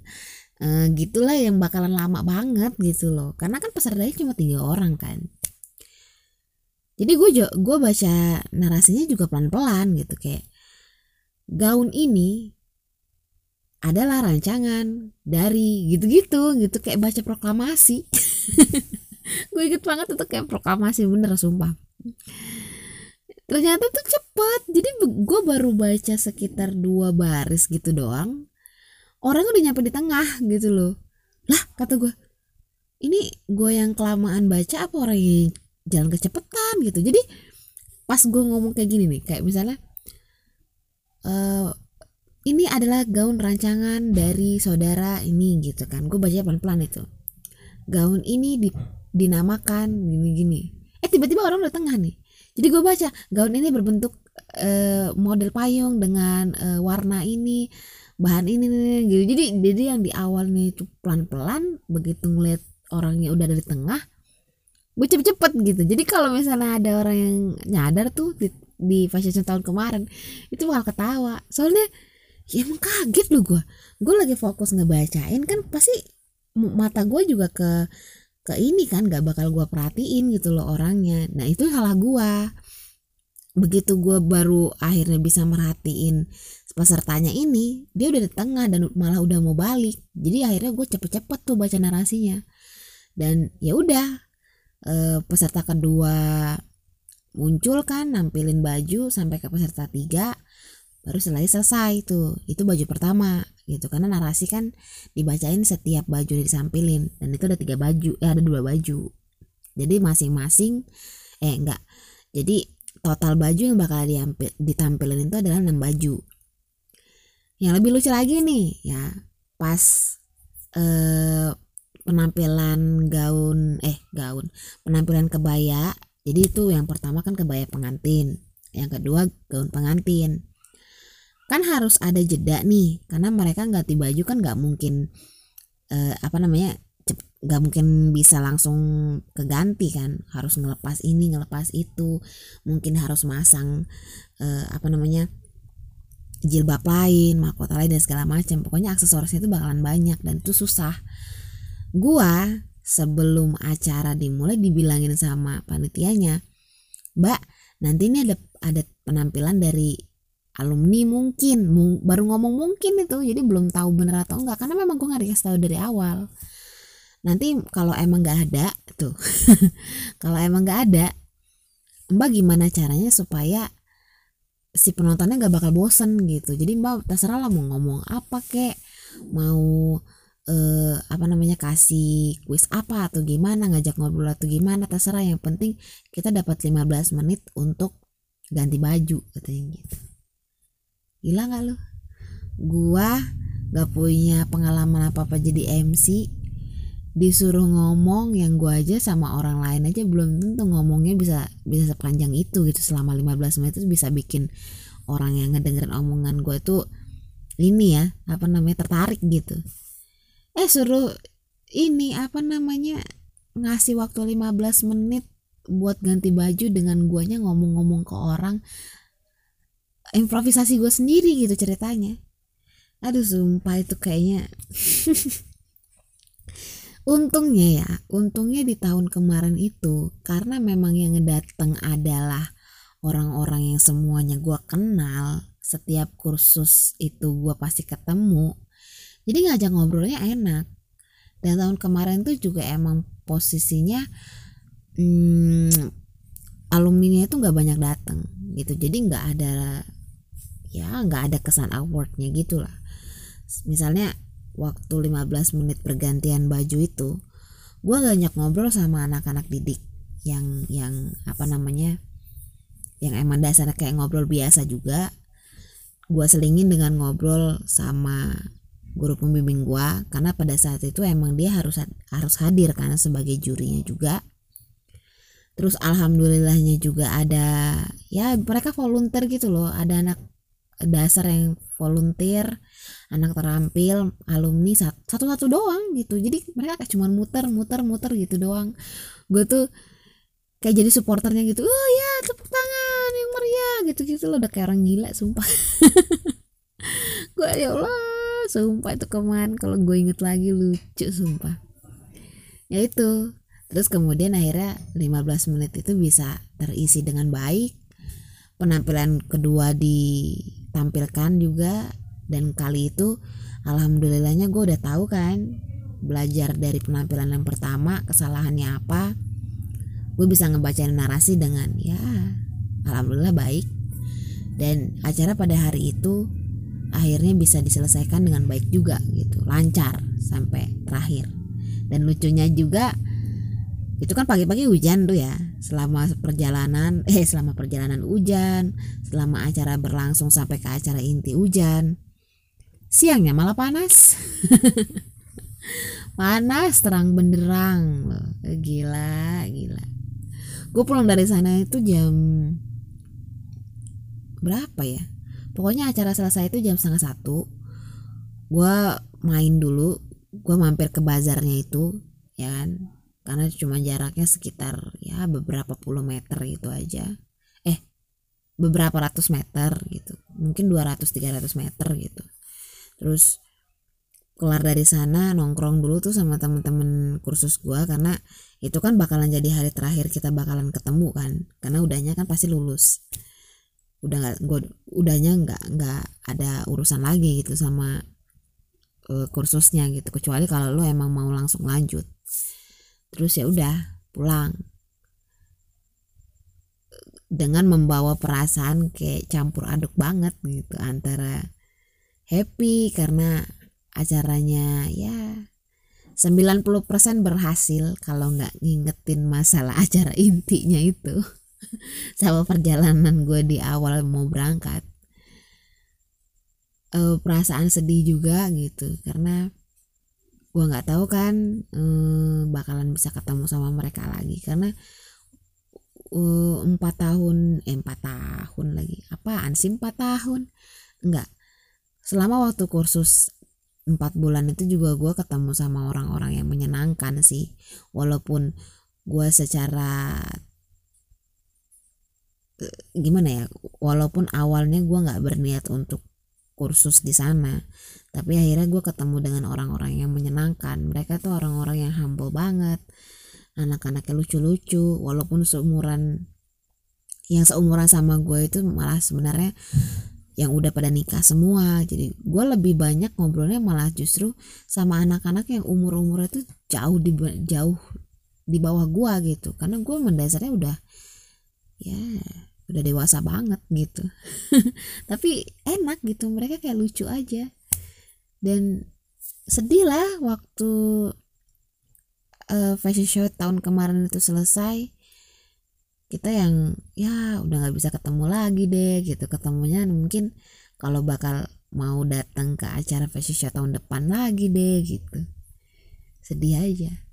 uh, gitulah yang bakalan lama banget gitu loh. Karena kan pesertanya cuma tiga orang kan. Jadi gue gue baca narasinya juga pelan pelan gitu. Kayak gaun ini adalah rancangan dari gitu-gitu gitu. Kayak baca proklamasi. Gue inget banget itu kayak proklamasi bener sumpah. Ternyata tuh cepet. Jadi gue baru baca sekitar dua baris gitu doang orang udah nyampe di tengah gitu loh. Lah kata gue ini gue yang kelamaan baca apa orang yang jalan kecepatan gitu? Jadi pas gue ngomong kayak gini nih kayak misalnya uh, ini adalah gaun rancangan dari saudara ini gitu kan. Gue baca pelan-pelan itu. Gaun ini di, dinamakan gini-gini. Eh tiba-tiba orang udah tengah nih. Jadi gue baca gaun ini berbentuk uh, model payung dengan uh, warna ini bahan ini nih gitu. Jadi jadi yang di awalnya itu pelan pelan begitu ngeliat orangnya udah dari tengah gue cepet-cepet gitu. Jadi kalau misalnya ada orang yang nyadar tuh di, di fashion tahun kemarin itu bakal ketawa. Soalnya ya emang kaget loh gue. Gue lagi fokus ngebacain kan pasti mata gue juga ke ke ini kan gak bakal gue perhatiin gitu loh orangnya. Nah itu salah gue. Begitu gue baru akhirnya bisa merhatiin pesertanya ini dia udah di tengah dan malah udah mau balik. Jadi akhirnya gue cepet-cepet tuh baca narasinya. Dan ya udah e, peserta kedua muncul kan nampilin baju sampai ke peserta tiga baru setelah selesai tuh. Itu baju pertama gitu karena narasi kan dibacain setiap baju disampilin. Dan itu ada tiga baju eh ada dua baju. Jadi masing-masing eh enggak. Jadi total baju yang bakal ditampilin itu adalah enam baju yang lebih lucu lagi nih ya pas eh, penampilan gaun eh gaun penampilan kebaya. Jadi itu yang pertama kan kebaya pengantin yang kedua gaun pengantin. Kan harus ada jeda nih karena mereka ganti baju kan nggak mungkin uh, apa namanya nggak mungkin bisa langsung keganti kan. Harus ngelepas ini ngelepas itu. Mungkin harus masang uh, apa namanya jilbab lain mahkota lain dan segala macam. Pokoknya aksesorisnya itu bakalan banyak dan itu susah. Gua sebelum acara dimulai dibilangin sama panitianya mbak nanti ini ada ada penampilan dari alumni mungkin baru ngomong mungkin itu jadi belum tahu bener atau enggak karena memang gue nggak dikasih tahu dari awal. Nanti kalau emang nggak ada tuh kalau emang nggak ada mbak gimana caranya supaya si penontonnya nggak bakal bosen gitu. Jadi mbak terserah lah mau ngomong apa kek mau eh, apa namanya kasih kuis apa atau gimana ngajak ngobrol atau gimana terserah. Yang penting kita dapat 15 menit untuk ganti baju katanya gitu. Gila gak lu? Gua gak punya pengalaman apa apa jadi MC disuruh ngomong yang gua aja sama orang lain aja belum tentu ngomongnya bisa bisa sepanjang itu gitu. Selama 15 menit itu bisa bikin orang yang ngedengerin omongan gua tuh ini ya apa namanya tertarik gitu. Eh suruh ini apa namanya ngasih waktu 15 menit buat ganti baju dengan guanya ngomong-ngomong ke orang. Improvisasi gue sendiri gitu ceritanya. Aduh sumpah itu kayaknya untungnya ya untungnya di tahun kemarin itu karena memang yang ngedateng adalah orang-orang yang semuanya gue kenal setiap kursus itu gue pasti ketemu jadi ngajak ngobrolnya enak. Dan tahun kemarin tuh juga emang posisinya hmm, alumni itu nggak banyak datang gitu. Jadi nggak ada ya nggak ada kesan awkwardnya gitulah misalnya waktu 15 menit pergantian baju itu gue banyak ngobrol sama anak-anak didik yang yang apa namanya yang emang dasarnya kayak ngobrol biasa juga. Gue selingin dengan ngobrol sama guru pembimbing gue karena pada saat itu emang dia harus harus hadir karena sebagai jurinya juga. Terus alhamdulillahnya juga ada ya mereka volunteer gitu loh. Ada anak dasar yang volunteer anak terampil alumni satu-satu doang gitu. Jadi mereka kayak cuman muter muter muter gitu doang. Gue tuh kayak jadi supporternya gitu oh ya tepuk tangan yang meriah gitu gitu loh. Udah kayak orang gila sumpah. Gue ya Allah sumpah itu kemarin kalau gue inget lagi lucu sumpah. Ya itu. Terus kemudian akhirnya 15 menit itu bisa terisi dengan baik. Penampilan kedua di tampilkan juga dan kali itu alhamdulillahnya gue udah tahu kan belajar dari penampilan yang pertama kesalahannya apa gue bisa ngebacain narasi dengan ya alhamdulillah baik. Dan acara pada hari itu akhirnya bisa diselesaikan dengan baik juga gitu lancar sampai terakhir. Dan lucunya juga itu kan pagi-pagi hujan tuh ya selama perjalanan eh selama perjalanan hujan selama acara berlangsung sampai ke acara inti hujan siangnya malah panas. Panas terang benderang. Loh gila gila. Gue pulang dari sana itu jam berapa ya? Pokoknya acara selesai itu jam setengah satu. Gue main dulu gue mampir ke bazarnya itu ya kan? Karena cuma jaraknya sekitar ya beberapa puluh meter itu aja. Eh beberapa ratus meter gitu. Mungkin 200-300 meter gitu terus keluar dari sana nongkrong dulu tuh sama temen-temen kursus gua karena itu kan bakalan jadi hari terakhir kita bakalan ketemu kan. Karena udahnya kan pasti lulus. Udah nggak gua udahnya nggak nggak ada urusan lagi gitu sama uh, kursusnya gitu. Kecuali kalau lu emang mau langsung lanjut. Terus ya udah pulang. Dengan membawa perasaan kayak campur aduk banget gitu antara happy karena acaranya ya 90% berhasil kalau nggak ngingetin masalah acara intinya itu. Sama perjalanan gue di awal mau berangkat. E, perasaan sedih juga gitu karena gue nggak tahu kan e, bakalan bisa ketemu sama mereka lagi. Karena eh, empat tahun eh tahun lagi. Apaan sih empat tahun? Enggak selama waktu kursus empat bulan itu juga gue ketemu sama orang-orang yang menyenangkan sih. Walaupun gue secara eh, gimana ya walaupun awalnya gue nggak berniat untuk kursus di sana tapi akhirnya gue ketemu dengan orang-orang yang menyenangkan. Mereka tuh orang-orang yang humble banget anak-anaknya lucu-lucu walaupun seumuran yang seumuran sama gue itu malah sebenarnya yang udah pada nikah semua. Jadi gue lebih banyak ngobrolnya malah justru sama anak-anak yang umur umurnya tuh jauh di jauh di bawah gue gitu. Karena gue mendasarnya udah ya udah dewasa banget gitu. Tapi enak gitu mereka kayak lucu aja. Dan sedih lah waktu uh, fashion show tahun kemarin itu selesai kita yang ya udah nggak bisa ketemu lagi deh gitu. Ketemunya mungkin kalau bakal mau datang ke acara fashion show tahun depan lagi deh gitu. Sedih aja.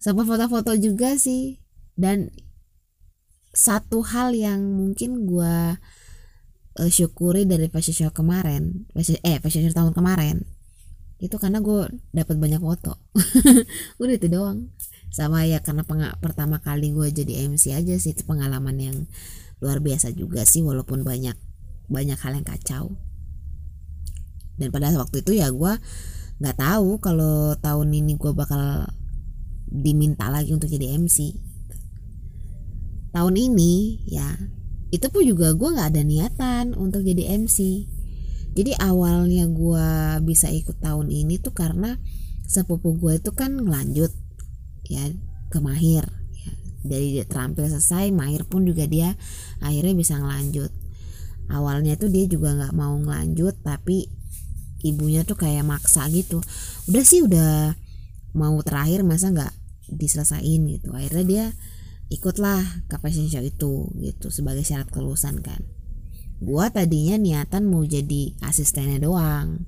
Sama foto-foto juga sih. Dan satu hal yang mungkin gue uh, syukuri dari fashion show kemarin fashion, eh fashion show tahun kemarin itu karena gue dapat banyak foto. Udah itu doang sama ya karena pertama kali gue jadi MC aja sih itu pengalaman yang luar biasa juga sih walaupun banyak banyak hal yang kacau. Dan pada waktu itu ya gue nggak tahu kalau tahun ini gue bakal diminta lagi untuk jadi MC tahun ini ya itu pun juga gue nggak ada niatan untuk jadi MC jadi awalnya gue bisa ikut tahun ini tuh karena sepupu gue itu kan ngelanjut ya ke Mahir ya. dari dia terampil selesai Mahir pun juga dia akhirnya bisa ngelanjut. Awalnya tuh dia juga nggak mau ngelanjut tapi ibunya tuh kayak maksa gitu. Udah sih udah mau terakhir masa nggak diselesain gitu. Akhirnya dia ikutlah ke fashion show itu gitu sebagai syarat kelulusan kan. Gua tadinya niatan mau jadi asistennya doang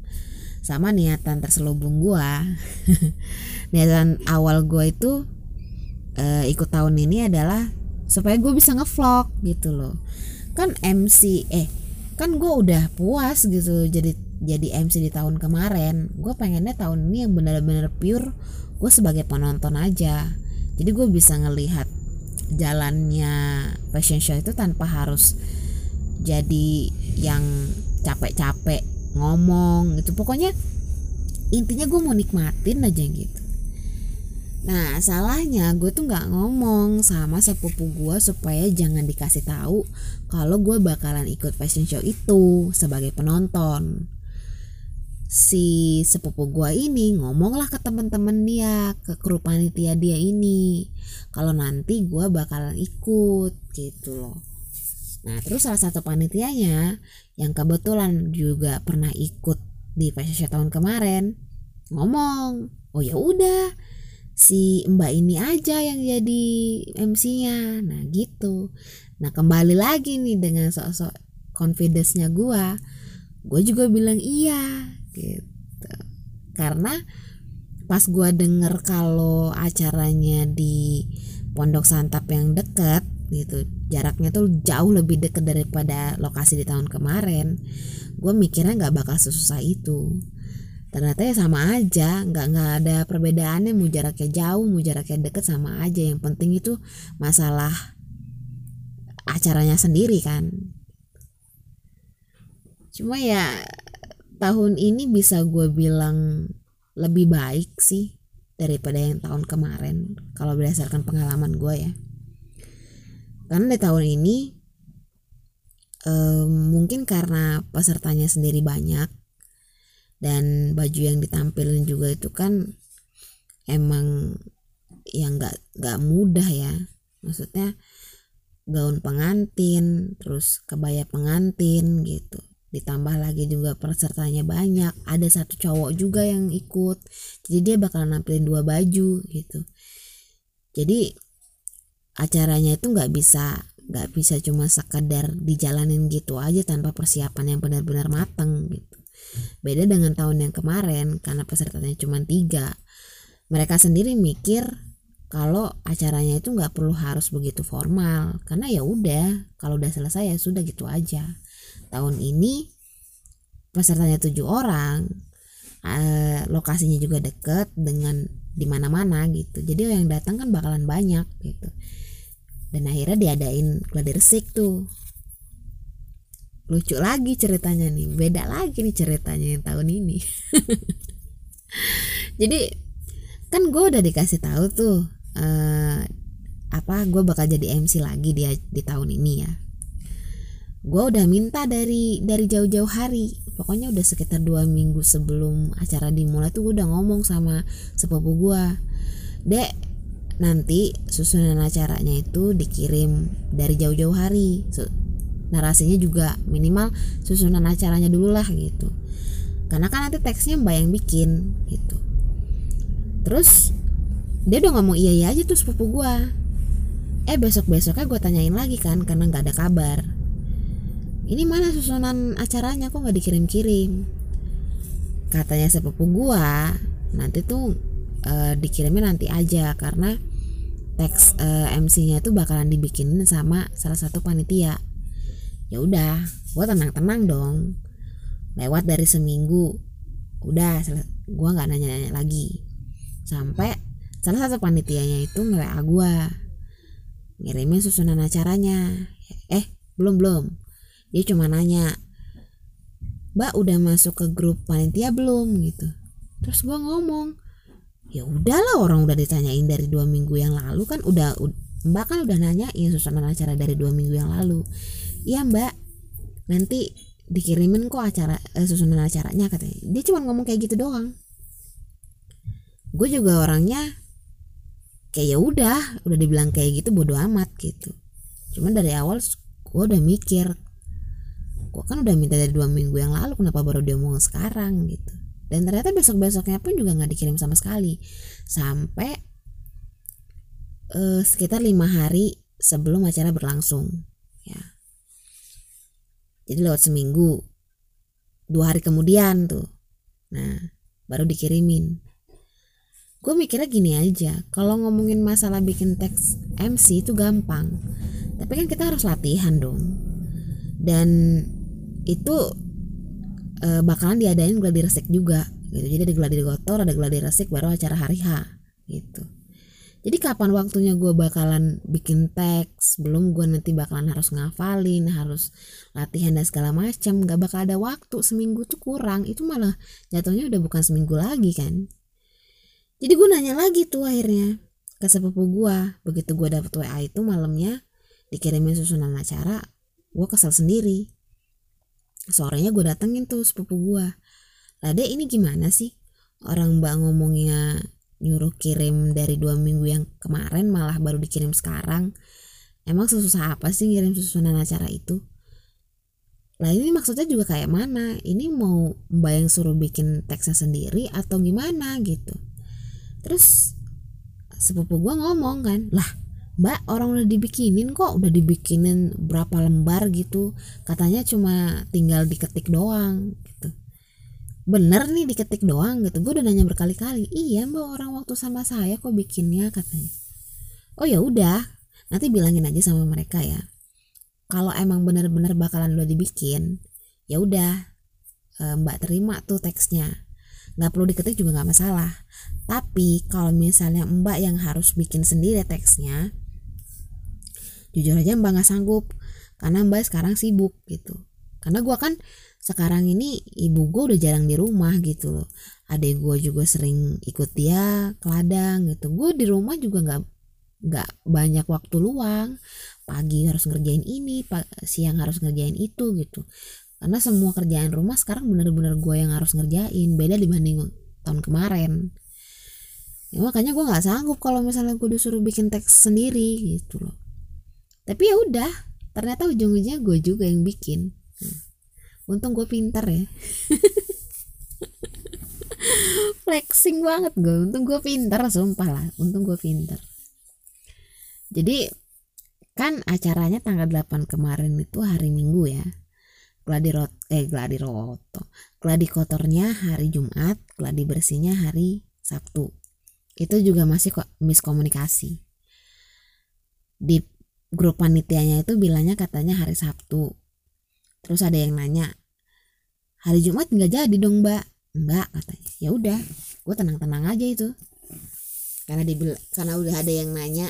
sama niatan terselubung gua. Niatan awal gua itu uh, ikut tahun ini adalah supaya gue bisa ngevlog gitu loh. Kan MC eh kan gue udah puas gitu jadi jadi MC di tahun kemarin. Gue pengennya tahun ini yang benar-benar pure gue sebagai penonton aja. Jadi gue bisa ngelihat jalannya fashion show itu tanpa harus jadi yang capek-capek ngomong gitu pokoknya intinya gue mau nikmatin aja gitu Nah salahnya gue tuh nggak ngomong sama sepupu gue supaya jangan dikasih tahu kalau gue bakalan ikut fashion show itu sebagai penonton. Si sepupu gue ini ngomonglah ke teman-teman dia, ke kru panitia dia ini, kalau nanti gue bakalan ikut gitu loh. Nah terus salah satu panitianya yang kebetulan juga pernah ikut di fashion show tahun kemarin ngomong, oh ya udah si mbak ini aja yang jadi MC-nya nah gitu. Nah kembali lagi nih dengan sosok confidence-nya gue gue juga bilang iya gitu. Karena pas gue denger kalau acaranya di pondok santap yang deket gitu. Jaraknya tuh jauh lebih deket daripada lokasi di tahun kemarin. Gue mikirnya nggak bakal sesusah itu. Ternyata ya sama aja nggak nggak ada perbedaannya. Mau jaraknya jauh mau jaraknya deket sama aja. Yang penting itu masalah acaranya sendiri kan. Cuma ya tahun ini bisa gue bilang lebih baik sih daripada yang tahun kemarin kalau berdasarkan pengalaman gue ya karena di tahun ini um, mungkin karena pesertanya sendiri banyak dan baju yang ditampilin juga itu kan emang yang nggak nggak mudah ya. Maksudnya gaun pengantin terus kebaya pengantin gitu. Ditambah lagi juga pesertanya banyak. Ada satu cowok juga yang ikut. Jadi dia bakal nampilin dua baju gitu. Jadi acaranya itu nggak bisa nggak bisa cuma sekadar dijalanin gitu aja tanpa persiapan yang benar-benar matang gitu. Beda dengan tahun yang kemarin karena pesertanya cuma tiga. Mereka sendiri mikir kalau acaranya itu nggak perlu harus begitu formal karena ya udah kalau udah selesai ya sudah gitu aja. Tahun ini pesertanya tujuh orang uh, lokasinya juga deket dengan di mana-mana gitu. Jadi yang datang kan bakalan banyak gitu dan akhirnya diadain gladi resik tuh. Lucu lagi ceritanya nih beda lagi nih ceritanya yang tahun ini. Jadi kan gue udah dikasih tahu tuh uh, apa gue bakal jadi MC lagi di di tahun ini ya. Gue udah minta dari dari jauh-jauh hari. Pokoknya udah sekitar dua minggu sebelum acara dimulai tuh gue udah ngomong sama sepupu gue dek nanti susunan acaranya itu dikirim dari jauh-jauh hari. Narasinya juga minimal susunan acaranya dulu lah gitu. Karena kan nanti teksnya mbak yang bikin gitu. Terus dia udah ngomong iya iya aja tuh sepupu gua. Eh besok besoknya gue tanyain lagi kan karena nggak ada kabar. Ini mana susunan acaranya? Kok nggak dikirim-kirim? Katanya sepupu gua nanti tuh uh, dikirimnya nanti aja karena teks uh, eh, MC-nya itu bakalan dibikinin sama salah satu panitia. Ya udah gue tenang-tenang dong. Lewat dari seminggu udah gue nggak nanya-nanya lagi. Sampai salah satu panitianya itu nge WA gue ngirimin susunan acaranya. Eh belum belum. Dia cuma nanya mbak udah masuk ke grup panitia belum? Gitu. Terus gue ngomong ya udahlah orang udah ditanyain dari dua minggu yang lalu kan udah mbak kan udah nanyain susunan acara dari dua minggu yang lalu. Iya mbak. Nanti dikirimin kok acara eh, susunan acaranya katanya. Dia cuma ngomong kayak gitu doang. Gue juga orangnya kayak ya udah udah dibilang kayak gitu bodo amat gitu. Cuman dari awal gue udah mikir gue kan udah minta dari dua minggu yang lalu kenapa baru dia ngomong sekarang? gitu dan ternyata besok besoknya pun juga nggak dikirim sama sekali. Sampai uh, sekitar lima hari sebelum acara berlangsung ya. Jadi lewat seminggu. Dua hari kemudian tuh. Nah baru dikirimin. Gue mikirnya gini aja kalau ngomongin masalah bikin teks MC itu gampang. Tapi kan kita harus latihan dong. Dan itu e, bakalan diadain gladi resik juga gitu. Jadi ada gladi gotor ada gladi resik baru acara hari H gitu. Jadi kapan waktunya gue bakalan bikin teks? Belum gue nanti bakalan harus ngafalin harus latihan dan segala macam gak bakal ada waktu seminggu tuh kurang. Itu malah jatuhnya udah bukan seminggu lagi kan? Jadi gue nanya lagi tuh akhirnya ke sepupu gue begitu gue dapet WA itu malamnya dikirimin susunan acara gue kesel sendiri sorenya gue datengin tuh sepupu gue lah deh ini gimana sih? Orang mbak ngomongnya nyuruh kirim dari dua minggu yang kemarin malah baru dikirim sekarang. Emang sesusah apa sih ngirim susunan acara itu? Lah ini maksudnya juga kayak mana? Ini mau mbak yang suruh bikin teksnya sendiri atau gimana gitu? Terus sepupu gue ngomong kan lah mbak orang udah dibikinin kok udah dibikinin berapa lembar gitu. Katanya cuma tinggal diketik doang gitu. Bener nih diketik doang gitu. Gue udah nanya berkali-kali iya mbak orang waktu sama saya kok bikinnya katanya. Oh ya udah nanti bilangin aja sama mereka ya. Kalau emang bener-bener bakalan udah dibikin ya udah eh, mbak terima tuh teksnya. Nggak perlu diketik juga nggak masalah. Tapi kalau misalnya mbak yang harus bikin sendiri teksnya jujur aja mbak nggak sanggup karena mbak sekarang sibuk gitu. Karena gue kan sekarang ini ibu gue udah jarang di rumah gitu loh. Adek gue juga sering ikut dia ke ladang gitu. Gue di rumah juga nggak nggak banyak waktu luang. Pagi harus ngerjain ini siang harus ngerjain itu gitu. Karena semua kerjaan rumah sekarang bener-bener gue yang harus ngerjain beda dibanding tahun kemarin. Ya, makanya gue nggak sanggup kalau misalnya gue disuruh bikin teks sendiri gitu loh tapi ya udah ternyata ujung-ujungnya gue juga yang bikin. Untung gue pinter ya. Flexing banget gue untung gue pinter sumpah lah. Untung gue pinter. Jadi kan acaranya tanggal 8 kemarin itu hari minggu ya. Gladi rot eh gladi roto. Gladi kotornya hari Jumat gladi bersihnya hari Sabtu. Itu juga masih kok miskomunikasi. Di grup panitianya itu bilangnya katanya hari Sabtu. Terus ada yang nanya hari Jumat nggak jadi dong mbak? Enggak katanya. Ya udah gue tenang-tenang aja itu. Karena dibil karena udah ada yang nanya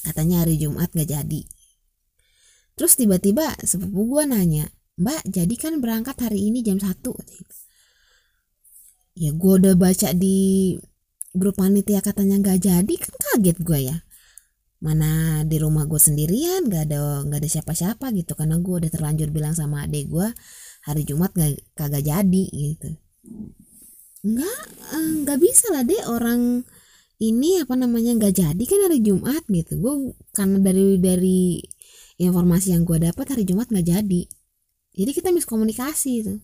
katanya hari Jumat nggak jadi. Terus tiba-tiba sepupu gue nanya mbak jadi kan berangkat hari ini jam satu? Ya gue udah baca di grup panitia katanya nggak jadi kan kaget gue ya mana di rumah gue sendirian gak ada nggak ada siapa-siapa gitu. Karena gue udah terlanjur bilang sama adek gue hari Jumat gak kagak jadi gitu. Nggak eh, nggak bisa lah deh orang ini apa namanya nggak jadi kan hari Jumat gitu. Gue karena dari dari informasi yang gue dapat hari Jumat nggak jadi. Jadi kita miskomunikasi itu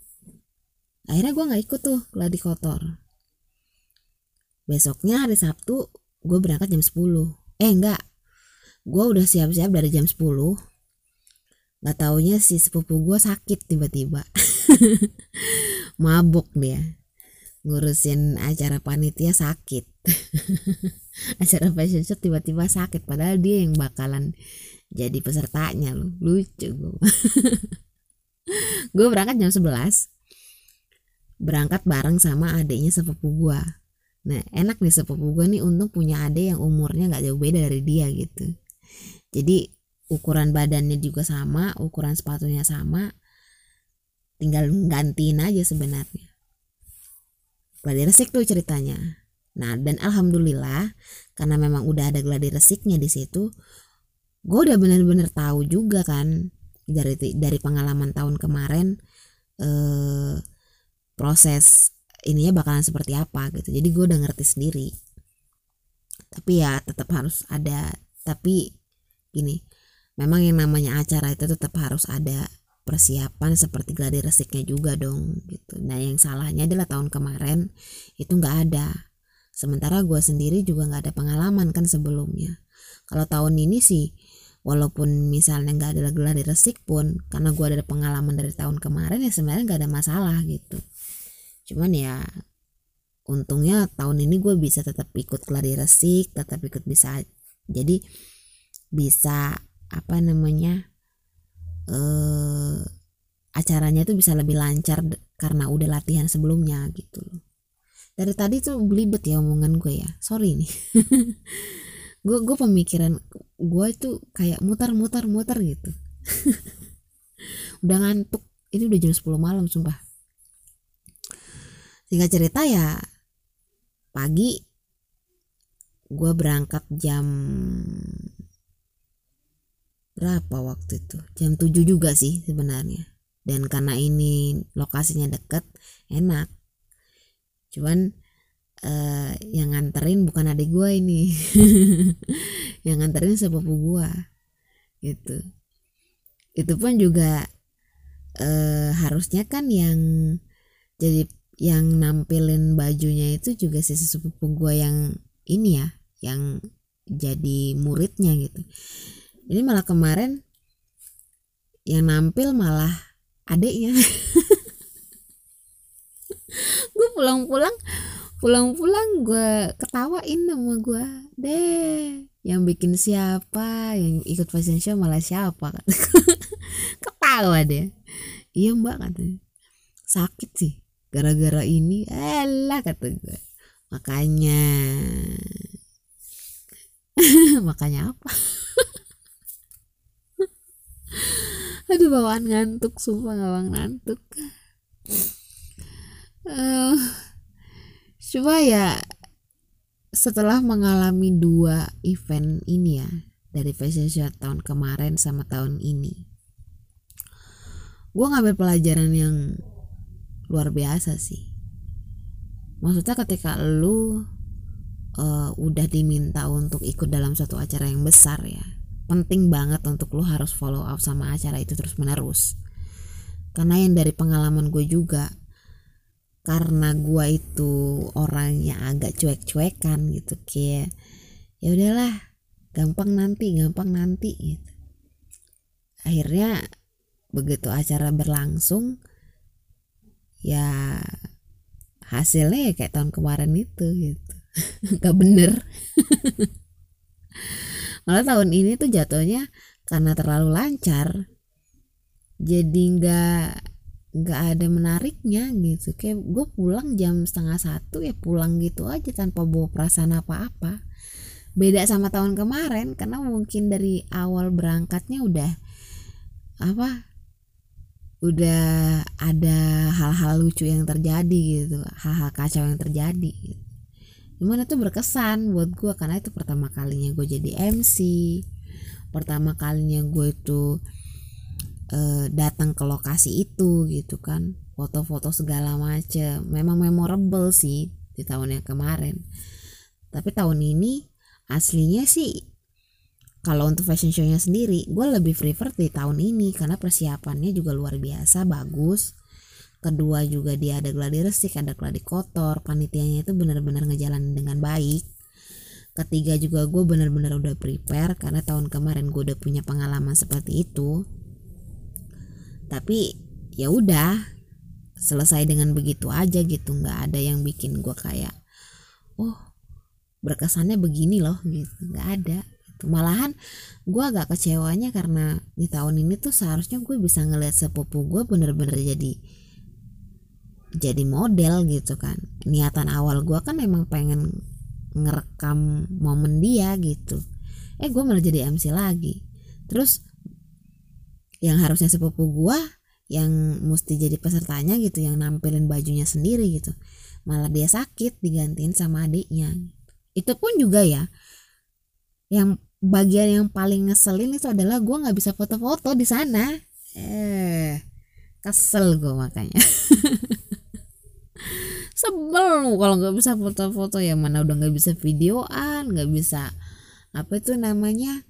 akhirnya gue nggak ikut tuh gladi kotor. Besoknya hari Sabtu gue berangkat jam 10 eh enggak gue udah siap-siap dari jam 10 nggak taunya si sepupu gue sakit tiba-tiba. Mabuk dia. Ngurusin acara panitia sakit. Acara fashion show tiba-tiba sakit padahal dia yang bakalan jadi pesertanya lu lucu gue gue berangkat jam 11 berangkat bareng sama adiknya sepupu gue nah enak nih sepupu gue nih untung punya adik yang umurnya nggak jauh beda dari dia gitu jadi ukuran badannya juga sama ukuran sepatunya sama tinggal gantiin aja sebenarnya. Gladi resik tuh ceritanya. Nah dan alhamdulillah karena memang udah ada gladi resiknya di situ gue udah bener-bener tahu juga kan dari dari pengalaman tahun kemarin eh, proses ininya bakalan seperti apa gitu. Jadi gue udah ngerti sendiri. Tapi ya tetap harus ada tapi gini memang yang namanya acara itu tetap harus ada persiapan seperti gladi resiknya juga dong gitu. Nah yang salahnya adalah tahun kemarin itu nggak ada. Sementara gue sendiri juga nggak ada pengalaman kan sebelumnya. Kalau tahun ini sih walaupun misalnya nggak ada gladi resik pun karena gue ada pengalaman dari tahun kemarin ya sebenarnya nggak ada masalah gitu. Cuman ya untungnya tahun ini gue bisa tetap ikut gladi resik tetap ikut bisa. Jadi bisa apa namanya eh acaranya tuh bisa lebih lancar karena udah latihan sebelumnya gitu dari tadi tuh belibet ya omongan gue ya. Sorry nih. Gue gue pemikiran gue itu kayak mutar-mutar mutar gitu. Udah ngantuk. Ini udah jam 10 malam sumpah. Singkat cerita ya pagi gue berangkat jam berapa waktu itu? Jam 7 juga sih sebenarnya. Dan karena ini lokasinya deket enak. Cuman uh, yang nganterin bukan adik gue ini. Yang nganterin sepupu gue gitu. Itu pun juga uh, harusnya kan yang jadi yang nampilin bajunya itu juga si sepupu gue yang ini ya yang jadi muridnya gitu ini malah kemarin yang nampil malah adiknya gue pulang-pulang pulang-pulang gue ketawain sama gue deh yang bikin siapa yang ikut fashion show malah siapa? Ketawa deh iya mbak katanya sakit sih gara-gara ini. Elah kata gue makanya. Makanya apa aduh bawaan ngantuk sumpah bawaan ngantuk. Uh, coba ya setelah mengalami dua event ini ya dari fashion show tahun kemarin sama tahun ini. Gue ngambil pelajaran yang luar biasa sih. Maksudnya ketika lu uh, udah diminta untuk ikut dalam suatu acara yang besar ya penting banget untuk lo harus follow up sama acara itu terus menerus karena yang dari pengalaman gue juga karena gue itu orangnya agak cuek-cuekan gitu kayak ya udahlah gampang nanti gampang nanti gitu. Akhirnya begitu acara berlangsung ya hasilnya ya kayak tahun kemarin itu gitu. Gak bener malah tahun ini tuh jatuhnya karena terlalu lancar jadi nggak nggak ada menariknya gitu kayak gue pulang jam setengah satu ya pulang gitu aja tanpa bawa perasaan apa-apa beda sama tahun kemarin karena mungkin dari awal berangkatnya udah apa udah ada hal-hal lucu yang terjadi gitu hal-hal kacau yang terjadi gitu. Gimana tuh berkesan buat gue karena itu pertama kalinya gue jadi MC pertama kalinya gue itu uh, datang ke lokasi itu gitu kan. Foto-foto segala macam memang memorable sih di tahun yang kemarin. Tapi tahun ini aslinya sih kalau untuk fashion show-nya sendiri gue lebih prefer di tahun ini. Karena persiapannya juga luar biasa bagus kedua juga dia ada gladi resik ada gladi kotor. Panitianya itu benar-benar ngejalanin dengan baik. Ketiga juga gue benar-benar udah prepare karena tahun kemarin gue udah punya pengalaman seperti itu. Tapi ya udah selesai dengan begitu aja gitu. Nggak ada yang bikin gue kayak oh berkesannya begini loh gitu. Nggak ada. Gitu. malahan gue agak kecewanya karena di tahun ini tuh seharusnya gue bisa ngeliat sepupu gue bener-bener jadi jadi model gitu kan. Niatan awal gue kan emang pengen ngerekam momen dia gitu. Eh gue malah jadi MC lagi. Terus yang harusnya sepupu gua yang mesti jadi pesertanya gitu yang nampilin bajunya sendiri gitu malah dia sakit digantiin sama adiknya. Itu pun juga ya yang bagian yang paling ngeselin itu adalah gua nggak bisa foto-foto di sana. Eh kesel gue makanya sebel kalau nggak bisa foto-foto ya mana udah nggak bisa videoan nggak bisa apa itu namanya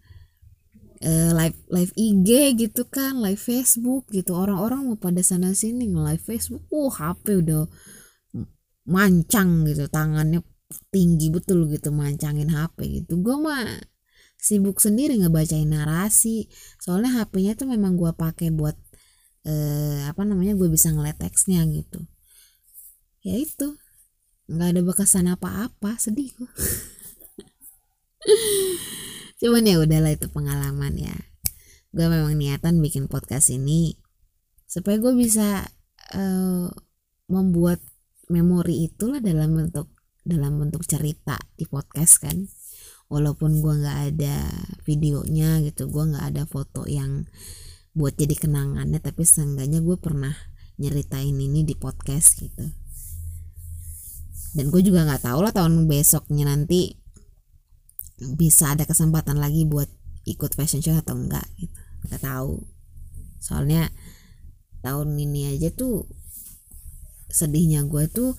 uh, live live IG gitu kan live Facebook gitu. Orang-orang mau pada sana sini live Facebook uh HP udah mancang gitu tangannya tinggi betul gitu mancangin HP gitu. Gue mah sibuk sendiri ngebacain narasi soalnya HP-nya tuh memang gue pakai buat eh, apa namanya gue bisa ngeliat teksnya gitu ya itu. Nggak ada bekasan apa-apa sedih gue cuman ya udahlah itu pengalaman ya. Gue memang niatan bikin podcast ini supaya gue bisa uh, membuat memori itulah dalam bentuk dalam bentuk cerita di podcast kan. Walaupun gue nggak ada videonya gitu gue nggak ada foto yang buat jadi kenangannya tapi seenggaknya gue pernah nyeritain ini di podcast gitu dan gue juga nggak tahu lah tahun besoknya nanti bisa ada kesempatan lagi buat ikut fashion show atau enggak gitu. Nggak tahu. Soalnya tahun ini aja tuh sedihnya gue tuh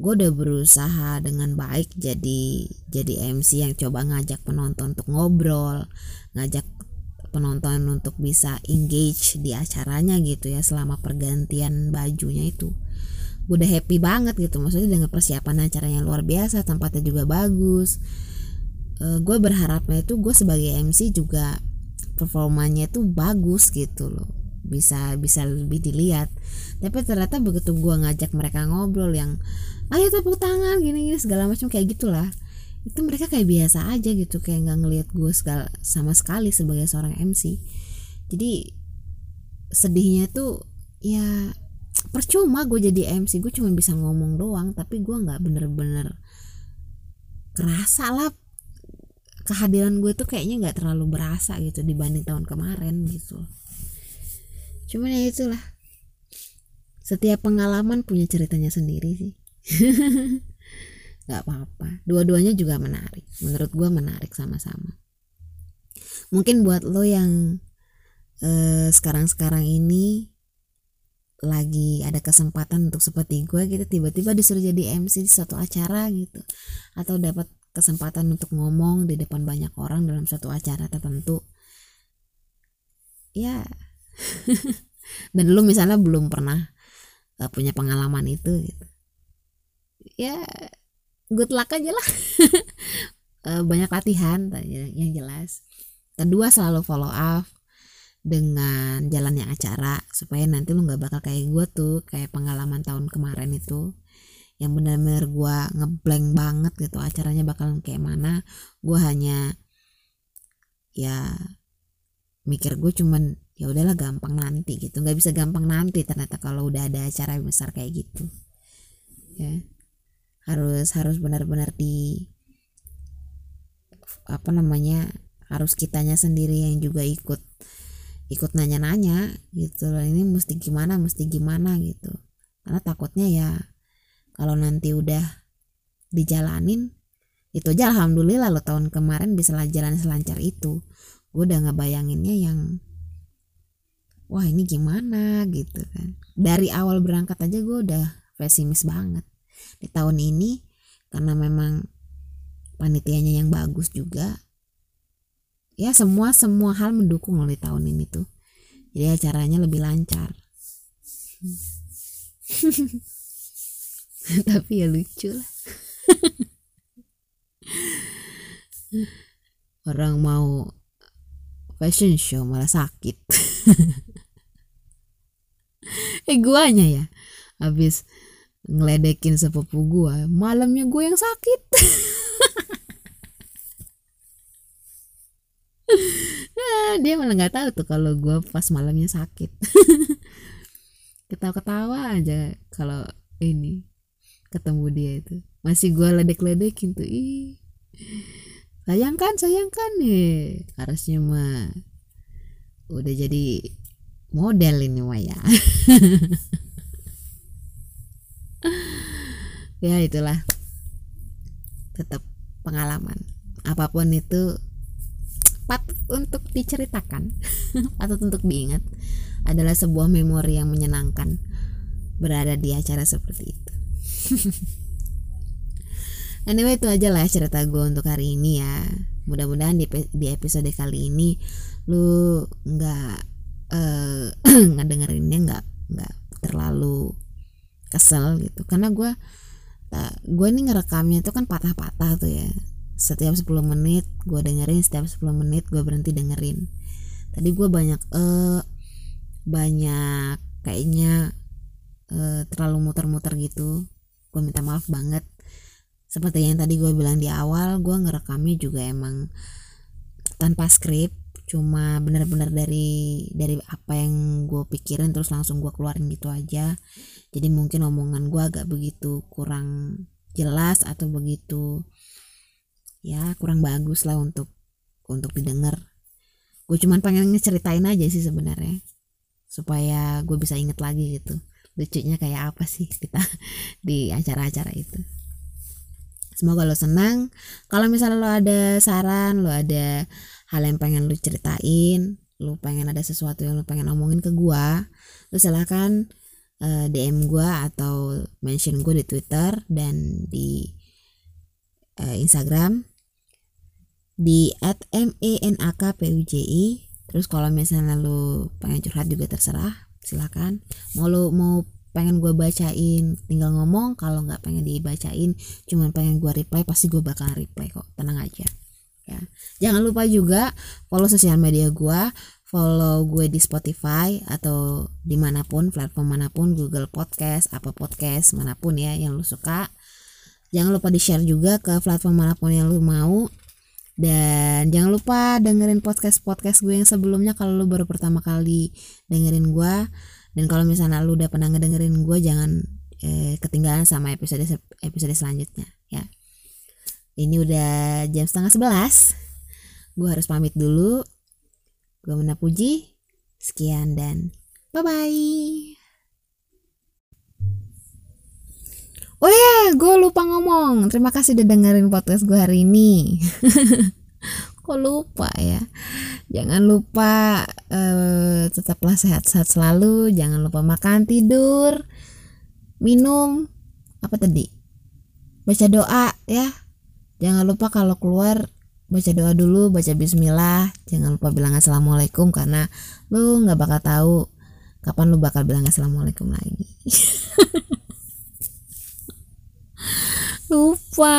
gue udah berusaha dengan baik jadi jadi MC yang coba ngajak penonton untuk ngobrol ngajak penonton untuk bisa engage di acaranya gitu ya selama pergantian bajunya itu udah happy banget gitu. Maksudnya dengan persiapan acaranya luar biasa tempatnya juga bagus. Uh, gue berharapnya itu gue sebagai MC juga performanya itu bagus gitu loh. Bisa bisa lebih dilihat. Tapi ternyata begitu gue ngajak mereka ngobrol yang ayo tepuk tangan gini gini segala macam kayak gitulah. Itu mereka kayak biasa aja gitu kayak nggak ngelihat gue segala sama sekali sebagai seorang MC jadi sedihnya tuh ya percuma gue jadi MC gue cuma bisa ngomong doang tapi gue nggak bener-bener kerasa lah kehadiran gue tuh kayaknya nggak terlalu berasa gitu dibanding tahun kemarin gitu. Cuman ya itulah. Setiap pengalaman punya ceritanya sendiri sih. Nggak apa-apa. Dua-duanya juga menarik. Menurut gue menarik sama-sama. Mungkin buat lo yang eh, sekarang-sekarang ini lagi ada kesempatan untuk seperti gue gitu tiba-tiba disuruh jadi MC di suatu acara gitu. Atau dapat kesempatan untuk ngomong di depan banyak orang dalam suatu acara tertentu. Ya. Dan lu misalnya belum pernah uh, punya pengalaman itu gitu. Ya good luck aja lah. Uh, banyak latihan yang jelas. Kedua selalu follow up dengan jalannya acara supaya nanti lu nggak bakal kayak gue tuh kayak pengalaman tahun kemarin itu. Yang benar-benar gue ngeblank banget gitu acaranya bakalan kayak mana. Gue hanya ya mikir gue cuman ya udahlah gampang nanti gitu. Nggak bisa gampang nanti ternyata kalau udah ada acara besar kayak gitu. Ya. Harus harus benar-benar di apa namanya harus kitanya sendiri yang juga ikut ikut nanya-nanya gitu loh ini mesti gimana mesti gimana? gitu. Karena takutnya ya kalau nanti udah dijalanin itu aja alhamdulillah lo tahun kemarin bisa jalan selancar itu. Gue udah ngebayanginnya yang wah ini gimana? gitu kan. Dari awal berangkat aja gue udah pesimis banget. Di tahun ini karena memang panitianya yang bagus juga ya semua semua hal mendukung di tahun ini tuh. Jadi acaranya lebih lancar. Tapi ya lucu lah. Orang mau fashion show malah sakit. Eh guanya ya habis ngeledekin sepupu gua malamnya gue yang sakit dia malah nggak tahu tuh kalau gue pas malamnya sakit. Ketawa-ketawa aja kalau ini ketemu dia itu. Masih gue ledek-ledekin tuh ih sayang kan sayang kan nih. Harusnya mah udah jadi model ini mah ya. Ya itulah tetap pengalaman. Apa pun itu patut untuk diceritakan patut untuk diingat adalah sebuah memori yang menyenangkan berada di acara seperti itu. Anyway itu aja lah cerita gue untuk hari ini ya. Mudah-mudahan di, di episode kali ini lu nggak uh, nggak dengerinnya nggak nggak terlalu kesel gitu. Karena gue uh, gue ini ngerekamnya itu kan patah-patah tuh ya setiap 10 menit gue dengerin setiap 10 menit gue berhenti dengerin. Tadi gue banyak eh banyak kayaknya uh, terlalu muter-muter gitu. Gue minta maaf banget. Seperti yang tadi gue bilang di awal gue ngerekamnya juga emang tanpa skrip cuma bener-bener dari dari apa yang gue pikirin terus langsung gue keluarin gitu aja. Jadi mungkin omongan gue agak begitu kurang jelas atau begitu ya kurang bagus lah untuk untuk didengar. Gue cuman pengen ngeceritain aja sih sebenarnya. Supaya gue bisa inget lagi gitu. Lucunya kayak apa sih kita di acara-acara itu. Semoga lo senang. Kalau misalnya lo ada saran lo ada hal yang pengen lo ceritain lo pengen ada sesuatu yang lo pengen omongin ke gue lo silahkan uh, eh, DM gue atau mention gue di Twitter dan di uh, Instagram di at m e n a k p u j i. Terus kalau misalnya lu pengen curhat juga terserah silakan. Mau lu mau pengen gue bacain tinggal ngomong. Kalau nggak pengen dibacain cuman pengen gue reply pasti gue bakal reply kok. Tenang aja ya. Jangan lupa juga follow sosial media gue follow gue di Spotify atau di mana pun platform mana pun Google Podcast apa podcast mana pun ya yang lu suka. Jangan lupa di share juga ke platform mana pun yang lu mau dan jangan lupa dengerin podcast-podcast gue yang sebelumnya kalau lu baru pertama kali dengerin gue. Dan kalau misalnya lu udah pernah ngedengerin gue jangan eh, ketinggalan sama episode episode selanjutnya ya. Ini udah jam setengah sebelas. Gue harus pamit dulu. Gue Mena Puji. Sekian dan bye-bye. Oh ya, gue lupa ngomong. Terima kasih udah dengerin podcast gue hari ini. Kok lupa ya? Jangan lupa uh, tetaplah sehat-sehat selalu. Jangan lupa makan, tidur, minum, apa tadi? Baca doa ya. Jangan lupa kalau keluar baca doa dulu baca bismillah jangan lupa bilang assalamualaikum karena lu nggak bakal tahu kapan lu bakal bilang assalamualaikum lagi lupa.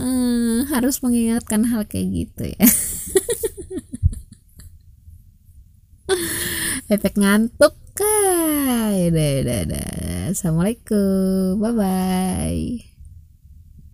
Hmm, harus mengingatkan hal kayak gitu ya. Efek ngantuk kah? Ya udah udah assalamualaikum. Bye bye